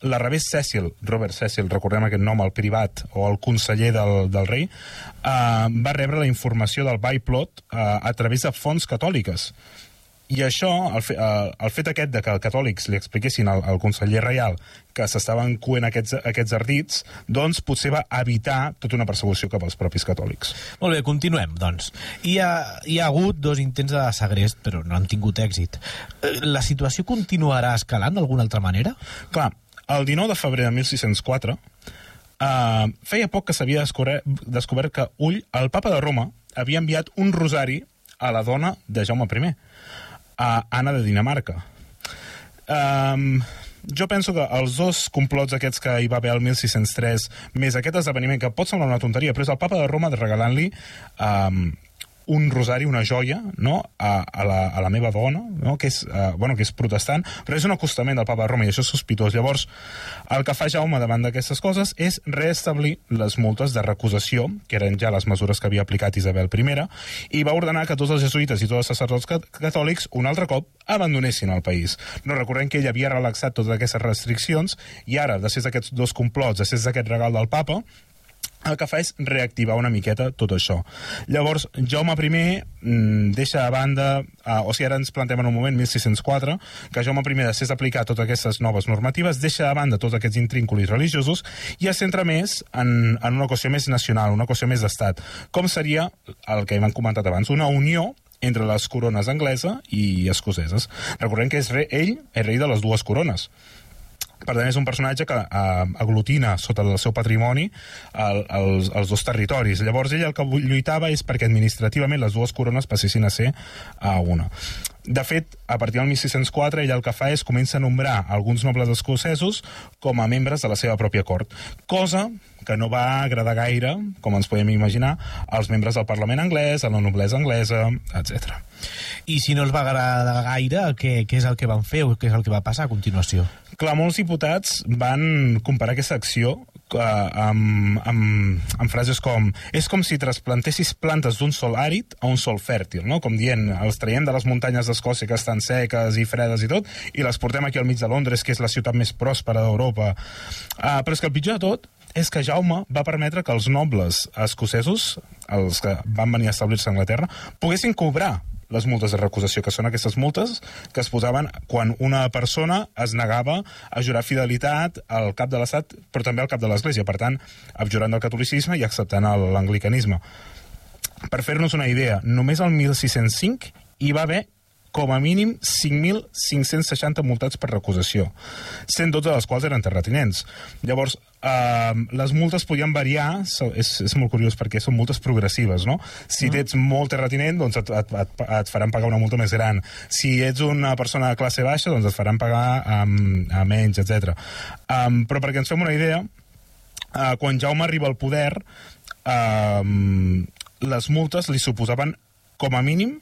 Speaker 3: la rebés Cecil, Robert Cecil, recordem aquest nom, el privat o el conseller del, del rei, eh, va rebre la informació del byplot eh, a través de fonts catòliques. I això, el, fe, eh, el fet aquest de que els catòlics li expliquessin al, al conseller reial que s'estaven coent aquests, aquests ardits, doncs potser va evitar tota una persecució cap als propis catòlics.
Speaker 2: Molt bé, continuem, doncs. Hi ha, hi ha hagut dos intents de segrest, però no han tingut èxit. Eh, La situació continuarà escalant d'alguna altra manera?
Speaker 3: Clar, el 19 de febrer de 1604 uh, feia poc que s'havia descobert, descobert que Ull, el papa de Roma, havia enviat un rosari a la dona de Jaume I, a Anna de Dinamarca. Um, jo penso que els dos complots aquests que hi va haver el 1603, més aquest esdeveniment, que pot semblar una tonteria, però és el papa de Roma regalant-li um, un rosari, una joia, no? a, a, la, a la meva dona, no? que, és, uh, bueno, que és protestant, però és un acostament del papa de Roma i això és sospitós. Llavors, el que fa Jaume davant d'aquestes coses és reestablir les multes de recusació, que eren ja les mesures que havia aplicat Isabel I, i va ordenar que tots els jesuïtes i tots els sacerdots cat- catòlics un altre cop abandonessin el país. No recordem que ell havia relaxat totes aquestes restriccions i ara, després d'aquests dos complots, després d'aquest regal del papa, el que fa és reactivar una miqueta tot això. Llavors, Jaume I mm, deixa a banda, uh, o sigui, ara ens plantem en un moment, 1604, que Jaume I, després d'aplicar totes aquestes noves normatives, deixa a banda tots aquests intrínculis religiosos i es centra més en, en una qüestió més nacional, una qüestió més d'estat, com seria el que hem comentat abans, una unió entre les corones anglesa i escoceses. Recordem que és re, ell és rei de les dues corones. Per tant, és un personatge que uh, aglutina sota el seu patrimoni el, els, els dos territoris. Llavors, ell el que lluitava és perquè administrativament les dues corones passessin a ser a una. De fet, a partir del 1604, ell el que fa és comença a nombrar alguns nobles escocesos com a membres de la seva pròpia cort, cosa que no va agradar gaire, com ens podem imaginar, als membres del Parlament anglès, a la noblesa anglesa, etc.
Speaker 2: I si no els va agradar gaire, què, què és el que van fer o què és el que va passar a continuació?
Speaker 3: Clar, molts diputats van comparar aquesta acció uh, amb, amb, amb frases com és com si trasplantessis plantes d'un sol àrid a un sol fèrtil, no? com dient els traiem de les muntanyes d'Escòcia que estan seques i fredes i tot, i les portem aquí al mig de Londres, que és la ciutat més pròspera d'Europa. Uh, però és que el pitjor de tot és que Jaume va permetre que els nobles escocesos, els que van venir a establir-se a Anglaterra, poguessin cobrar les multes de recusació, que són aquestes multes que es posaven quan una persona es negava a jurar fidelitat al cap de l'Estat, però també al cap de l'Església, per tant, abjurant del catolicisme i acceptant l'anglicanisme. Per fer-nos una idea, només el 1605 hi va haver com a mínim 5.560 multats per recusació, 112 de les quals eren terratinents. Llavors, eh, les multes podien variar, és, és molt curiós perquè són multes progressives, no? Si ets molt terratinent, doncs et, et, et, et faran pagar una multa més gran. Si ets una persona de classe baixa, doncs et faran pagar um, a menys, etc. Um, però perquè ens fem una idea, uh, quan Jaume arriba al poder, um, les multes li suposaven com a mínim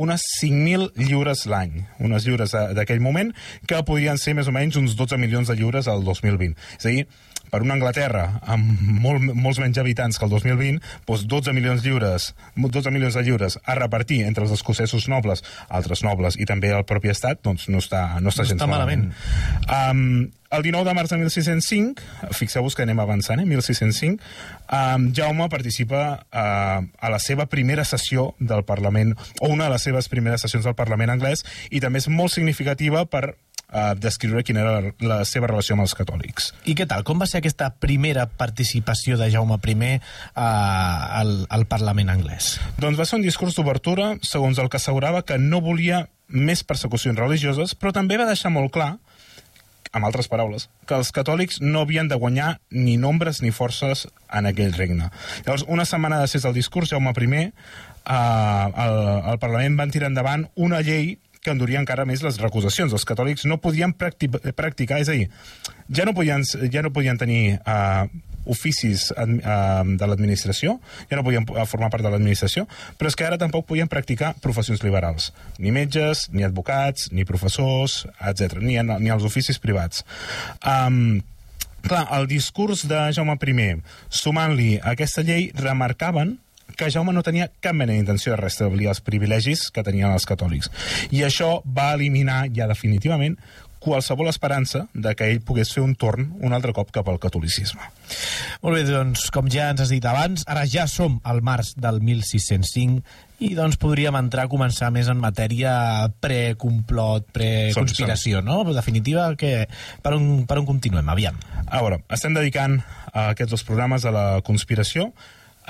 Speaker 3: unes 5.000 lliures l'any, unes lliures d'aquell moment, que podrien ser més o menys uns 12 milions de lliures al 2020. És a dir, per una Anglaterra amb molt, molts menys habitants que el 2020, doncs 12 milions lliures, 12 milions de lliures a repartir entre els escocesos nobles, altres nobles i també el propi estat, doncs no està, no està
Speaker 2: No
Speaker 3: gens
Speaker 2: està malament.
Speaker 3: Um, el 19 de març de 1605, fixeu-vos que anem avançant, eh, 1605, um, Jaume participa uh, a la seva primera sessió del Parlament, o una de les seves primeres sessions del Parlament anglès, i també és molt significativa per uh, descriure quina era la, la seva relació amb els catòlics.
Speaker 2: I què tal? Com va ser aquesta primera participació de Jaume I eh, al, al Parlament anglès?
Speaker 3: Doncs va ser un discurs d'obertura segons el que assegurava que no volia més persecucions religioses, però també va deixar molt clar amb altres paraules, que els catòlics no havien de guanyar ni nombres ni forces en aquell regne. Llavors, una setmana després del discurs, Jaume I, eh, el, el Parlament van tirar endavant una llei que enduria encara més les recusacions. Els catòlics no podien practi practicar, és a dir, ja no podien, ja no podien tenir uh, oficis uh, de l'administració, ja no podien formar part de l'administració, però és que ara tampoc podien practicar professions liberals. Ni metges, ni advocats, ni professors, etc. Ni, ni els oficis privats. Um, clar, el discurs de Jaume I, sumant-li aquesta llei, remarcaven que Jaume no tenia cap mena d'intenció de restablir els privilegis que tenien els catòlics. I això va eliminar ja definitivament qualsevol esperança de que ell pogués fer un torn un altre cop cap al catolicisme.
Speaker 2: Molt bé, doncs, com ja ens has dit abans, ara ja som al març del 1605 i doncs podríem entrar a començar més en matèria pre-complot, pre-conspiració, no? En definitiva, que, per, on, per on continuem? Aviam.
Speaker 3: A veure, estem dedicant a aquests dos programes a la conspiració.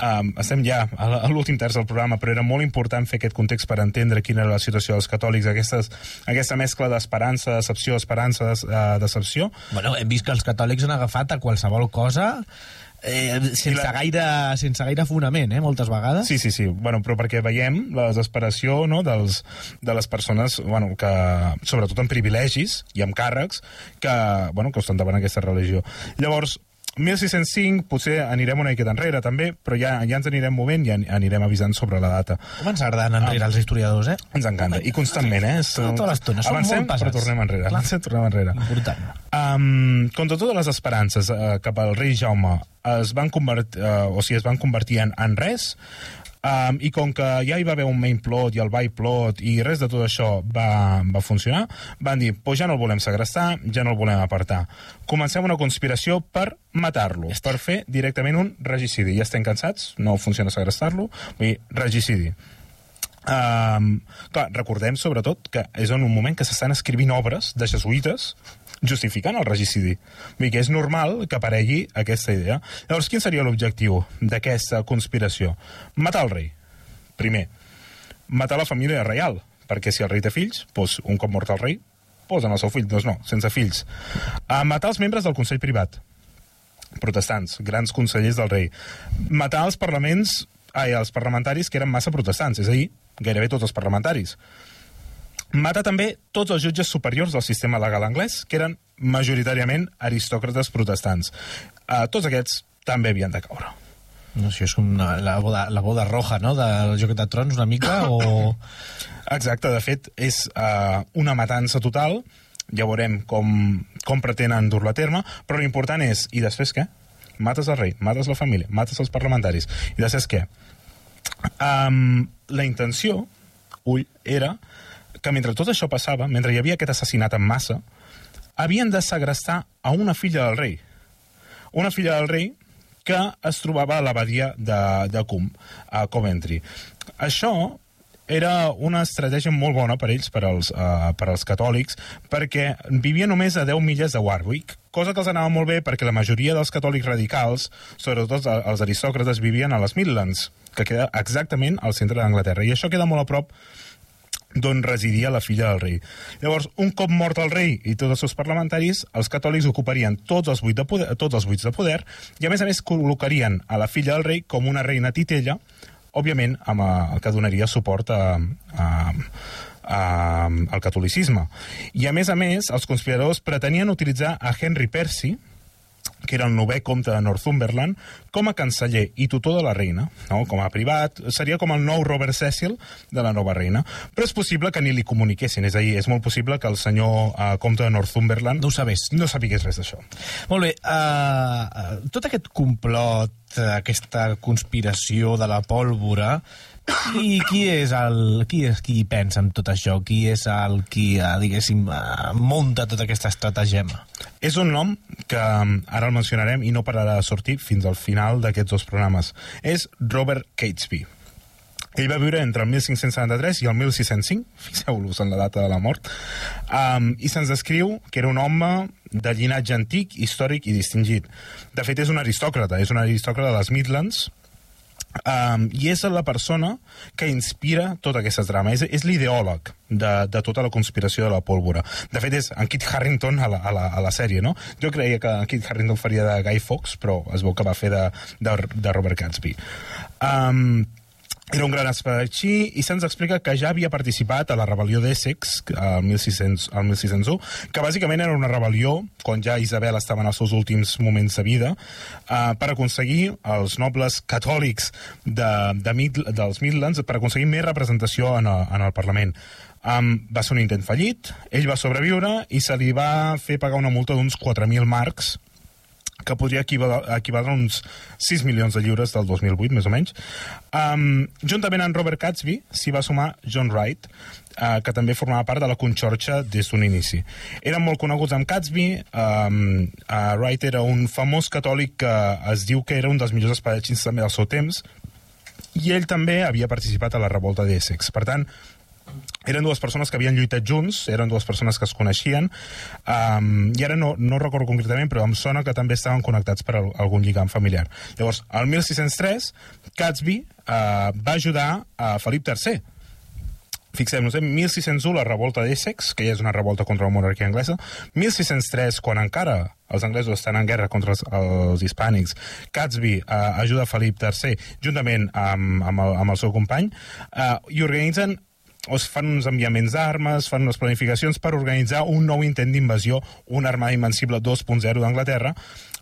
Speaker 3: Um, estem ja a l'últim terç del programa, però era molt important fer aquest context per entendre quina era la situació dels catòlics, aquestes, aquesta mescla d'esperança, decepció, esperança, des, uh, decepció.
Speaker 2: Bueno, hem vist que els catòlics han agafat a qualsevol cosa eh, sense,
Speaker 3: la-
Speaker 2: gaire, sense gaire fonament, eh, moltes vegades.
Speaker 3: Sí, sí, sí. Bueno, però perquè veiem la desesperació no, dels, de les persones, bueno, que, sobretot en privilegis i amb càrrecs, que, bueno, que ostentaven aquesta religió. Llavors, 1605, potser anirem una miqueta enrere també, però ja, ja ens anirem movent i an- anirem avisant sobre la data.
Speaker 2: Com ens agraden enrere els historiadors, eh?
Speaker 3: Ens encanta, i constantment, eh? És-
Speaker 2: Tota l'estona, som
Speaker 3: Avancem,
Speaker 2: molt pesats.
Speaker 3: però tornem enrere.
Speaker 2: Clar.
Speaker 3: Avancem, tornem enrere.
Speaker 2: Important.
Speaker 3: Um, contra totes les esperances uh, cap al rei Jaume es van convertir, uh, o sigui, es van convertir en, en res, Um, I com que ja hi va haver un main plot i el by plot i res de tot això va, va funcionar, van dir, pues ja no el volem segrestar, ja no el volem apartar. Comencem una conspiració per matar-lo, per fer directament un regicidi. Ja estem cansats, no funciona segrestar-lo, vull dir, regicidi. Um, clar, recordem sobretot que és en un moment que s'estan escrivint obres de jesuïtes justificant el regicidi. Dir que és normal que aparegui aquesta idea. Llavors, quin seria l'objectiu d'aquesta conspiració? Matar el rei, primer. Matar la família reial, perquè si el rei té fills, doncs, un cop mort el rei, posen el seu fill. Doncs no, sense fills. Uh, matar els membres del Consell Privat, protestants, grans consellers del rei. Matar els parlaments, ai, els parlamentaris que eren massa protestants, és a dir, gairebé tots els parlamentaris. Mata també tots els jutges superiors del sistema legal anglès, que eren majoritàriament aristòcrates protestants. Uh, tots aquests també havien de caure.
Speaker 2: No sé, és com una, la, boda, la boda roja, no?, del Joc de Trons, una mica, o...
Speaker 3: Exacte, de fet, és uh, una matança total, ja veurem com, com pretenen dur-la a terme, però l'important és, i després què? mates el rei, mates la família, mates els parlamentaris. I després què? Um, la intenció, ull, era que mentre tot això passava, mentre hi havia aquest assassinat en massa, havien de segrestar a una filla del rei. Una filla del rei que es trobava a l'abadia de, de Cum, a Coventry. Això era una estratègia molt bona per ells, per als, uh, per als catòlics, perquè vivia només a 10 milles de Warwick, cosa que els anava molt bé perquè la majoria dels catòlics radicals, sobretot els aristòcrates, vivien a les Midlands, que queda exactament al centre d'Anglaterra. I això queda molt a prop d'on residia la filla del rei. Llavors, un cop mort el rei i tots els seus parlamentaris, els catòlics ocuparien tots els buits de poder, tots els buits de poder i, a més a més, col·locarien a la filla del rei com una reina titella, òbviament, amb eh, el que donaria suport a, a, a, al catolicisme. I, a més a més, els conspiradors pretenien utilitzar a Henry Percy, que era el novè comte de Northumberland, com a canceller i tutor de la reina, no? com a privat, seria com el nou Robert Cecil de la nova reina. Però és possible que ni li comuniquessin, és a dir, és molt possible que el senyor uh, comte de Northumberland
Speaker 2: No ho sabés.
Speaker 3: no sapigués res d'això.
Speaker 2: Molt bé, uh, tot aquest complot, aquesta conspiració de la pólvora, i qui és el qui és qui pensa en tot això? Qui és el qui, uh, diguéssim, uh, munta tota aquesta estratagema?
Speaker 3: És un nom que um, ara el mencionarem i no pararà de sortir fins al final d'aquests dos programes. És Robert Catesby. Ell va viure entre el 1573 i el 1605, fixeu-vos en la data de la mort, um, i se'ns descriu que era un home de llinatge antic, històric i distingit. De fet, és un aristòcrata, és un aristòcrata de les Midlands, Um, I és la persona que inspira tota aquesta trama. És, és l'ideòleg de, de tota la conspiració de la pólvora. De fet, és en Kit Harrington a la, a la, a la sèrie, no? Jo creia que en Kit Harrington faria de Guy Fawkes, però es veu que va fer de, de, de Robert Gatsby. Um, era un gran espadatxí i se'ns explica que ja havia participat a la rebel·lió d'Essex al 1600, al 1601, que bàsicament era una rebel·lió, quan ja Isabel estava en els seus últims moments de vida, eh, per aconseguir els nobles catòlics de, de Mid, dels Midlands, per aconseguir més representació en el, en el Parlament. Um, va ser un intent fallit, ell va sobreviure i se li va fer pagar una multa d'uns 4.000 marcs que podria equivaler, equivaler a uns 6 milions de lliures del 2008, més o menys. Um, juntament amb Robert Catsby s'hi va sumar John Wright, uh, que també formava part de la Conxorxa des d'un inici. Eren molt coneguts amb Catsby, um, uh, Wright era un famós catòlic que es diu que era un dels millors espadatxins també del seu temps, i ell també havia participat a la revolta d'Essex. Per tant, eren dues persones que havien lluitat junts, eren dues persones que es coneixien, um, i ara no, no recordo concretament, però em sona que també estaven connectats per al, algun lligam familiar. Llavors, al 1603, Catsby uh, va ajudar a Felip III, Fixem-nos, en 1601 la revolta d'Essex, que ja és una revolta contra la monarquia anglesa, 1603, quan encara els anglesos estan en guerra contra els, els hispànics, Catsby eh, ajuda Felip III juntament amb, amb, el, amb el seu company eh, i organitzen o es fan uns enviaments d'armes, fan unes planificacions per organitzar un nou intent d'invasió, una armada invencible 2.0 d'Anglaterra,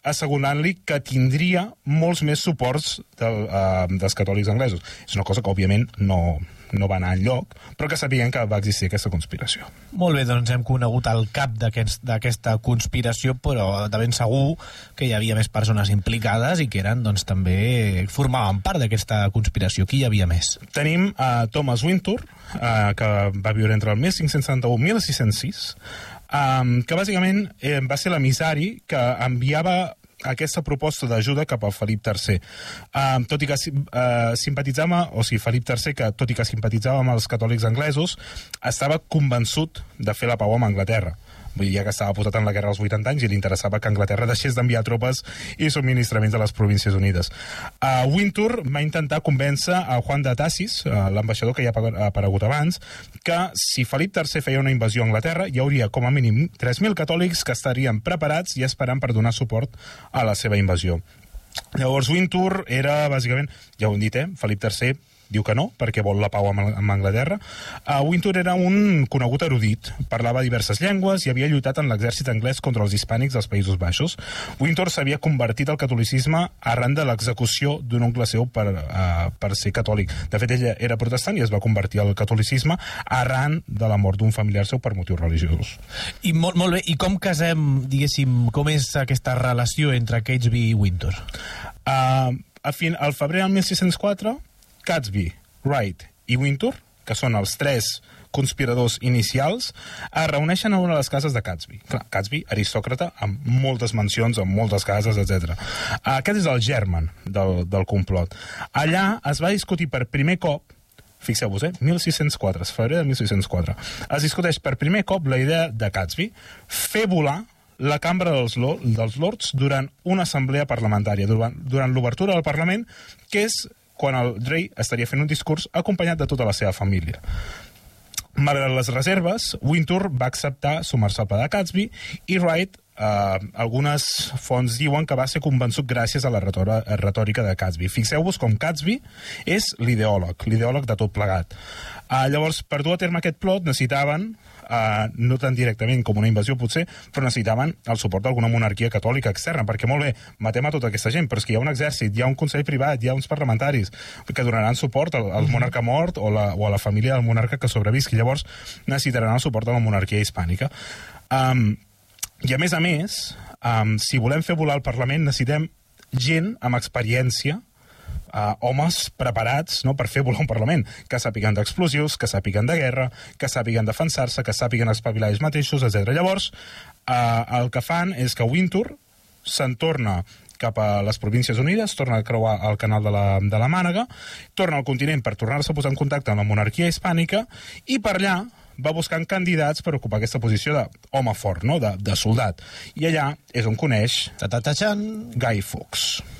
Speaker 3: assegurant-li que tindria molts més suports del, uh, dels catòlics anglesos. És una cosa que, òbviament, no, no va anar enlloc, però que sabien que va existir aquesta conspiració.
Speaker 2: Molt bé, doncs hem conegut el cap d'aquest- d'aquesta conspiració, però de ben segur que hi havia més persones implicades i que eren, doncs, també formaven part d'aquesta conspiració. Qui hi havia més?
Speaker 3: Tenim a uh, Thomas Wintour, uh, que va viure entre el 1571 i 1606, um, que bàsicament eh, va ser l'emissari que enviava aquesta proposta d'ajuda cap al Felip III. Um, tot i que uh, simpatitzava, o sigui, Felip III, que tot i que simpatitzava amb els catòlics anglesos, estava convençut de fer la pau amb Anglaterra. Vull dir, ja que estava posat en la guerra als 80 anys i li interessava que Anglaterra deixés d'enviar tropes i subministraments a les Províncies Unides. Uh, Wintour va intentar convèncer a Juan de Tassis, uh, l'ambaixador que ja ha aparegut abans, que si Felip III feia una invasió a Anglaterra, hi hauria com a mínim 3.000 catòlics que estarien preparats i esperant per donar suport a la seva invasió. Llavors, Wintour era, bàsicament, ja ho hem dit, eh? Felip III diu que no, perquè vol la pau amb, amb Anglaterra. Uh, Wintour era un conegut erudit, parlava diverses llengües i havia lluitat en l'exèrcit anglès contra els hispànics dels Països Baixos. Wintour s'havia convertit al catolicisme arran de l'execució d'un oncle seu per, uh, per ser catòlic. De fet, ella era protestant i es va convertir al catolicisme arran de la mort d'un familiar seu per motius religiosos.
Speaker 2: I molt, molt bé, i com casem, diguéssim, com és aquesta relació entre Catesby i Wintour?
Speaker 3: Uh, a fin, al febrer del 1604, Catsby, Wright i Wintour, que són els tres conspiradors inicials, es reuneixen a una de les cases de Catsby. Clar, Catsby, aristòcrata, amb moltes mansions, amb moltes cases, etc. Aquest és el germen del, del complot. Allà es va discutir per primer cop fixeu-vos, eh? 1604, febrer de 1604. Es discuteix per primer cop la idea de Catsby fer volar la cambra dels, dels Lords durant una assemblea parlamentària, durant, durant l'obertura del Parlament, que és quan el rei estaria fent un discurs acompanyat de tota la seva família. Malgrat les reserves, Wintour va acceptar sumar-se al pla de Catsby i Wright eh, algunes fonts diuen que va ser convençut gràcies a la retòrica, de Catsby. Fixeu-vos com Catsby és l'ideòleg, l'ideòleg de tot plegat. Uh, llavors, per dur a terme aquest plot, necessitaven Uh, no tan directament com una invasió potser, però necessitaven el suport d'alguna monarquia catòlica externa, perquè molt bé, matem a tota aquesta gent, però és que hi ha un exèrcit, hi ha un consell privat, hi ha uns parlamentaris que donaran suport al, al monarca mort o, la, o a la família del monarca que sobrevisqui. Llavors necessitaran el suport de la monarquia hispànica. Um, i a més a més, um, si volem fer volar el Parlament, necessitem gent amb experiència uh, homes preparats no, per fer volar un Parlament, que sàpiguen d'explosius, que sàpiguen de guerra, que sàpiguen defensar-se, que sàpiguen espavilar ells mateixos, etc. Llavors, uh, el que fan és que Wintour se'n torna cap a les Províncies Unides, torna a creuar el canal de la, de la Mànega, torna al continent per tornar-se a posar en contacte amb la monarquia hispànica i per allà va buscant candidats per ocupar aquesta posició d'home fort, no? de, de soldat. I allà és on coneix
Speaker 2: Ta -ta -ta.
Speaker 3: Guy Fawkes.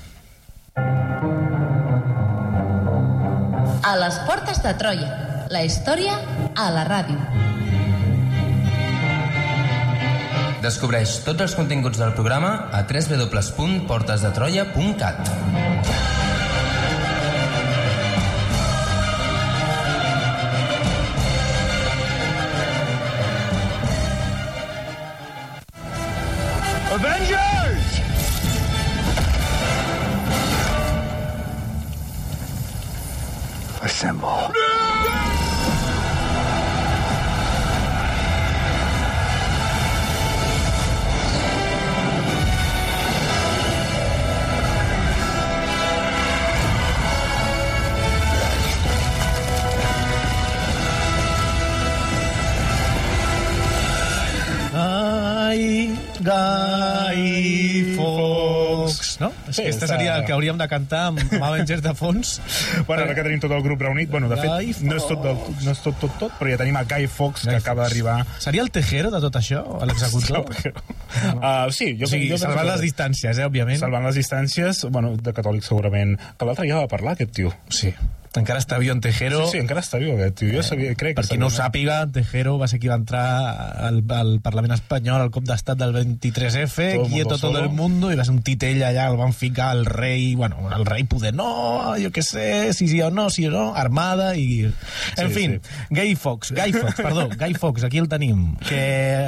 Speaker 5: A les portes de Troia. La història a la ràdio.
Speaker 4: Descobreix tots els continguts del programa a www.portesdetroia.cat.
Speaker 3: Sí,
Speaker 2: que aquesta
Speaker 3: està-
Speaker 2: seria el que hauríem de cantar amb, amb Avengers de fons.
Speaker 3: Bueno, ara que tenim tot el grup reunit, bueno, de
Speaker 2: Guy
Speaker 3: fet, no és tot, del, no és tot, tot, tot, però ja tenim a Guy Fawkes, que acaba d'arribar...
Speaker 2: Seria el tejero de tot això, l'executor?
Speaker 3: Uh, sí, jo,
Speaker 2: O sigui,
Speaker 3: jo
Speaker 2: salvant
Speaker 3: que-
Speaker 2: les distàncies, eh, òbviament.
Speaker 3: Salvant les distàncies, bueno, de catòlic segurament. Que l'altre ja va parlar, aquest tio.
Speaker 2: Sí. Encara està viu en Tejero.
Speaker 3: Sí, sí, encara està viu aquest. Jo sabia, crec
Speaker 2: Per qui no ho sàpiga, Tejero va ser qui va entrar al, al Parlament espanyol al cop d'estat del 23F,
Speaker 3: Todo el
Speaker 2: quieto todo
Speaker 3: solo.
Speaker 2: el mundo, i va ser un titell allà, el van ficar al rei, bueno, el rei poder, no, jo què sé, si sí o no, si o no, armada, i... En
Speaker 3: Sí,
Speaker 2: fin, Guy Fawkes, Guy Fawkes, perdó, Guy Fawkes, aquí el tenim, que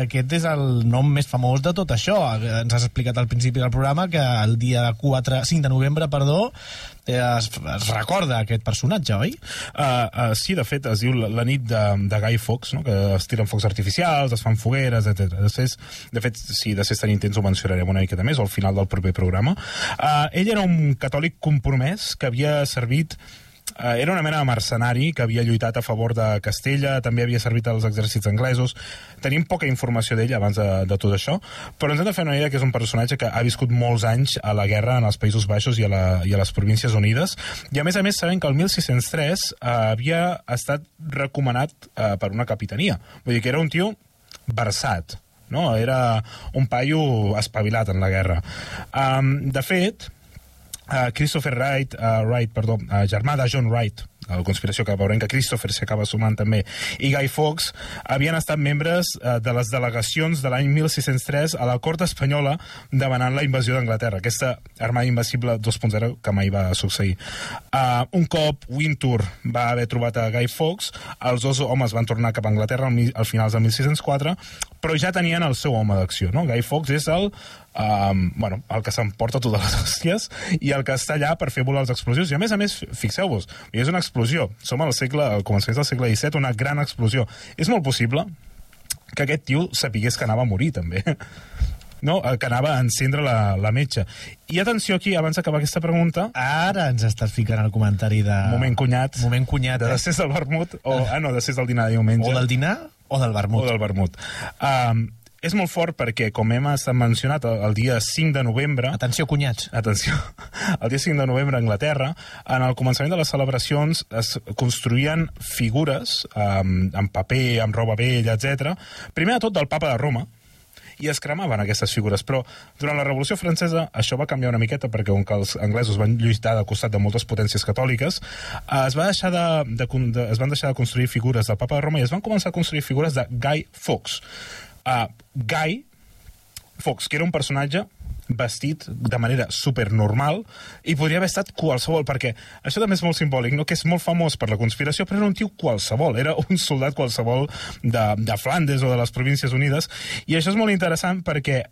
Speaker 2: aquest és el nom més famós de tot això. Ens has explicat al principi del programa que el dia 4, 5 de novembre, perdó, eh, es, es recorda aquest personatge, oi?
Speaker 3: Uh, uh, sí, de fet, es diu la, la nit de, de Guy Fawkes, no? que es tiren focs artificials, es fan fogueres, etc. Després, de fet, si de ser tan intens ho mencionarem una miqueta més al final del proper programa. Uh, ell era un catòlic compromès que havia servit era una mena de mercenari que havia lluitat a favor de Castella, també havia servit als exèrcits anglesos. Tenim poca informació d'ell abans de, de tot això, però ens hem de fer una idea que és un personatge que ha viscut molts anys a la guerra en els Països Baixos i a, la, i a les Províncies Unides, i a més a més sabem que el 1603 uh, havia estat recomanat uh, per una capitania. Vull dir que era un tio versat, no? Era un paio espavilat en la guerra. Um, de fet, Uh, Christopher Wright, uh, Wright perdó, uh, germà de John Wright, de la conspiració que veurem que Christopher s'acaba sumant també, i Guy Fawkes, havien estat membres de les delegacions de l'any 1603 a la cort espanyola demanant la invasió d'Anglaterra, aquesta armada invencible 2.0 que mai va succeir. Uh, un cop Wintour va haver trobat a Guy Fawkes, els dos homes van tornar cap a Anglaterra al, al finals del 1604, però ja tenien el seu home d'acció, no? Guy Fawkes és el um, bueno, el que s'emporta totes les hòsties i el que està allà per fer volar els explosius. I a més a més, fixeu-vos, és una explosió. Som al segle, al començament del segle XVII, una gran explosió. És molt possible que aquest tio sapigués que anava a morir, també. No, eh, que anava a encendre la, la metxa. I atenció aquí, abans d'acabar aquesta pregunta,
Speaker 2: Ara ens estàs ficant el comentari de...
Speaker 3: moment cunyat,
Speaker 2: Moment cunyat,
Speaker 3: de
Speaker 2: eh?
Speaker 3: després del vermut, o, ah, no, després del dinar de diumenge.
Speaker 2: O del dinar o del vermut.
Speaker 3: O del vermut. Um, és molt fort perquè, com hem mencionat, el, dia 5 de novembre...
Speaker 2: Atenció, cunyats.
Speaker 3: Atenció, el dia 5 de novembre a Anglaterra, en el començament de les celebracions es construïen figures um, amb paper, amb roba vella, etc. Primer de tot del papa de Roma, i es cremaven aquestes figures, però durant la Revolució Francesa això va canviar una miqueta perquè com que els anglesos van lluitar de costat de moltes potències catòliques, es, va deixar de, de, de, es van deixar de construir figures del papa de Roma i es van començar a construir figures de Guy Fawkes. Uh, Guy Fox, que era un personatge vestit de manera supernormal i podria haver estat qualsevol, perquè això també és molt simbòlic, no? que és molt famós per la conspiració, però era un tio qualsevol, era un soldat qualsevol de, de Flandes o de les Províncies Unides, i això és molt interessant perquè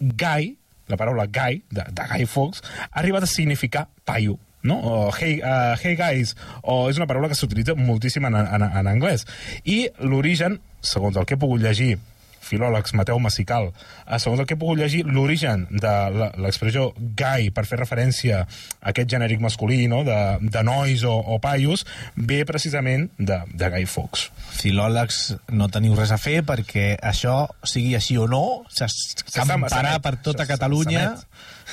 Speaker 3: Guy, la paraula Guy, de, de Guy Fawkes, ha arribat a significar paio, no? o hey, uh, hey guys, o és una paraula que s'utilitza moltíssim en, en, en anglès. I l'origen, segons el que he pogut llegir, filòlegs Mateu Massical, eh, segons el que he pogut llegir, l'origen de la- l'expressió gai per fer referència a aquest genèric masculí, no? de, de nois o, o paios, ve precisament de, de Guy Fawkes.
Speaker 2: Filòlegs, no teniu res a fer perquè això, sigui així o no, s'escamparà per tota Catalunya.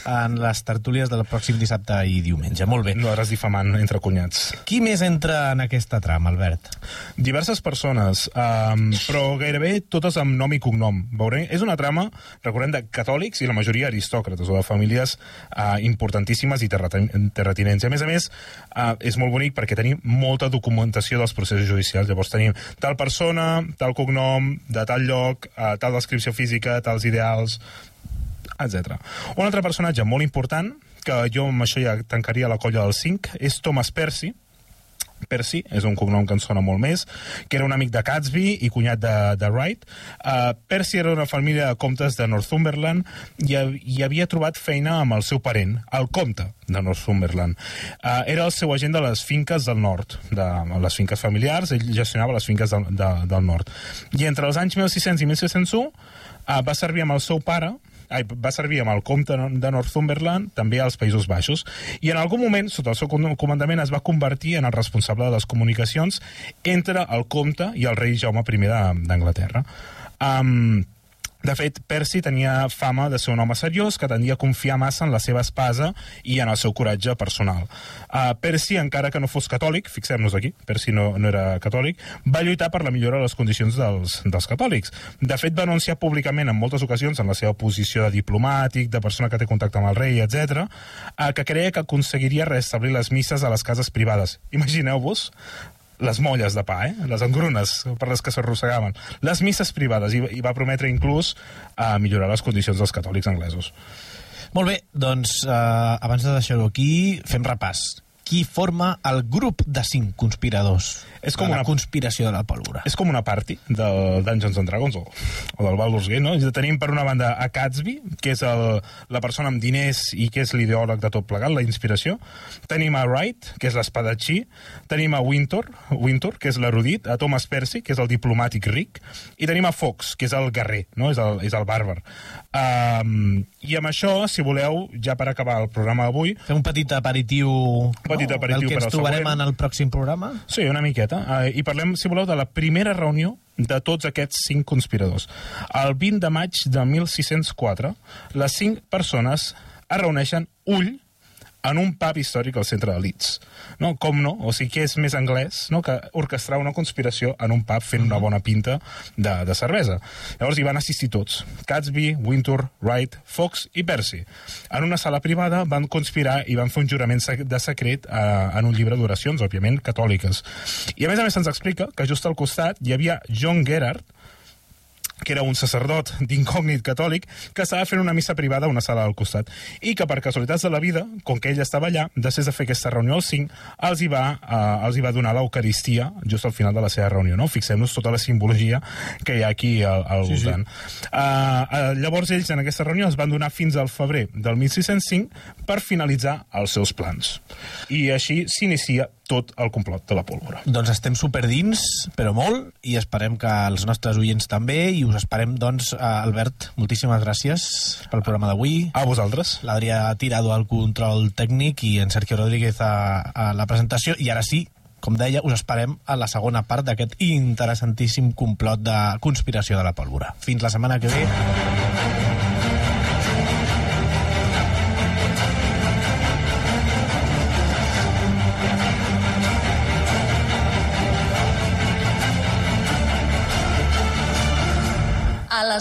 Speaker 2: En les tertúlies del pròxim dissabte i diumenge. Molt bé.
Speaker 3: No eres difamant entre cunyats.
Speaker 2: Qui més entra en aquesta trama, Albert?
Speaker 3: Diverses persones, um, però gairebé totes amb nom i cognom. Veurem? És una trama, recordem, de catòlics i la majoria aristòcrates, o de famílies uh, importantíssimes i terratinents. I a més a més, uh, és molt bonic perquè tenim molta documentació dels processos judicials. Llavors tenim tal persona, tal cognom, de tal lloc, uh, tal descripció física, tals ideals, etc. Un altre personatge molt important, que jo amb això ja tancaria la colla dels 5, és Thomas Percy, Percy, és un cognom que ens sona molt més, que era un amic de Catsby i cunyat de, de Wright. Uh, Percy era una família de comtes de Northumberland i, i havia trobat feina amb el seu parent, el comte de Northumberland. Uh, era el seu agent de les finques del nord, de les finques familiars, ell gestionava les finques del, de, del nord. I entre els anys 1600 i 1601 uh, va servir amb el seu pare, ai, va servir amb el comte de Northumberland també als Països Baixos i en algun moment, sota el seu com- comandament es va convertir en el responsable de les comunicacions entre el comte i el rei Jaume I d'Anglaterra. Um, de fet, Percy tenia fama de ser un home seriós que tendia a confiar massa en la seva espasa i en el seu coratge personal. Uh, Percy, encara que no fos catòlic, fixem-nos aquí, Percy no, no era catòlic, va lluitar per la millora de les condicions dels, dels catòlics. De fet, va anunciar públicament en moltes ocasions en la seva posició de diplomàtic, de persona que té contacte amb el rei, etc, uh, que creia que aconseguiria restablir les misses a les cases privades. Imagineu-vos les molles de pa, eh? les engrunes per les que s'arrossegaven, les misses privades, i, i va prometre inclús a millorar les condicions dels catòlics anglesos.
Speaker 2: Molt bé, doncs, eh, abans de deixar-ho aquí, fem repàs. Qui forma el grup de cinc conspiradors
Speaker 3: És com una-
Speaker 2: conspiració de la pólvora?
Speaker 3: És com una party del Dungeons and Dragons o, o del Baldur's Gate, no? I Tenim per una banda a Catsby, que és el, la persona amb diners i que és l'ideòleg de tot plegat, la inspiració. Tenim a Wright, que és l'espadatxí. Tenim a Winter, Winter que és l'erudit. A Thomas Percy, que és el diplomàtic ric. I tenim a Fox, que és el guerrer, no? és, el, és el bàrbar. Um, I amb això, si voleu, ja per acabar el programa d'avui,
Speaker 2: Fem un petit aperitiu,
Speaker 3: petit aperitiu
Speaker 2: del que ens trobarem
Speaker 3: següent.
Speaker 2: en el pròxim programa?
Speaker 3: Sí, una miqueta. Uh, I parlem, si voleu, de la primera reunió de tots aquests cinc conspiradors. El 20 de maig de 1604, les cinc persones es reuneixen ull en un pub històric al centre de Leeds. No? Com no? O sigui, que és més anglès no? que orquestrar una conspiració en un pub fent una bona pinta de, de cervesa. Llavors hi van assistir tots. Catsby, Wintour, Wright, Fox i Percy. En una sala privada van conspirar i van fer un jurament de secret eh, en un llibre d'oracions, òbviament, catòliques. I a més a més se'ns explica que just al costat hi havia John Gerard, que era un sacerdot d'incògnit catòlic, que estava fent una missa privada a una sala al costat. I que, per casualitats de la vida, com que ell estava allà, després de fer aquesta reunió al 5, els hi va, eh, els hi va donar l'Eucaristia just al final de la seva reunió. No? Fixem-nos tota la simbologia que hi ha aquí al, al sí, voltant. Sí. Uh, uh, llavors, ells en aquesta reunió es van donar fins al febrer del 1605 per finalitzar els seus plans. I així s'inicia tot el complot de la pólvora.
Speaker 2: Doncs estem superdins, però molt, i esperem que els nostres oients també, i us esperem, doncs, eh, Albert, moltíssimes gràcies pel programa d'avui.
Speaker 3: A vosaltres.
Speaker 2: L'Adrià Tirado al control tècnic i en Sergio Rodríguez a, a la presentació, i ara sí, com deia, us esperem a la segona part d'aquest interessantíssim complot de conspiració de la pólvora. Fins la setmana que ve.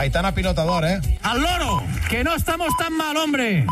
Speaker 6: Aitana pilota d'or, eh?
Speaker 7: ¡Al loro! ¡Que no estamos tan mal, hombre!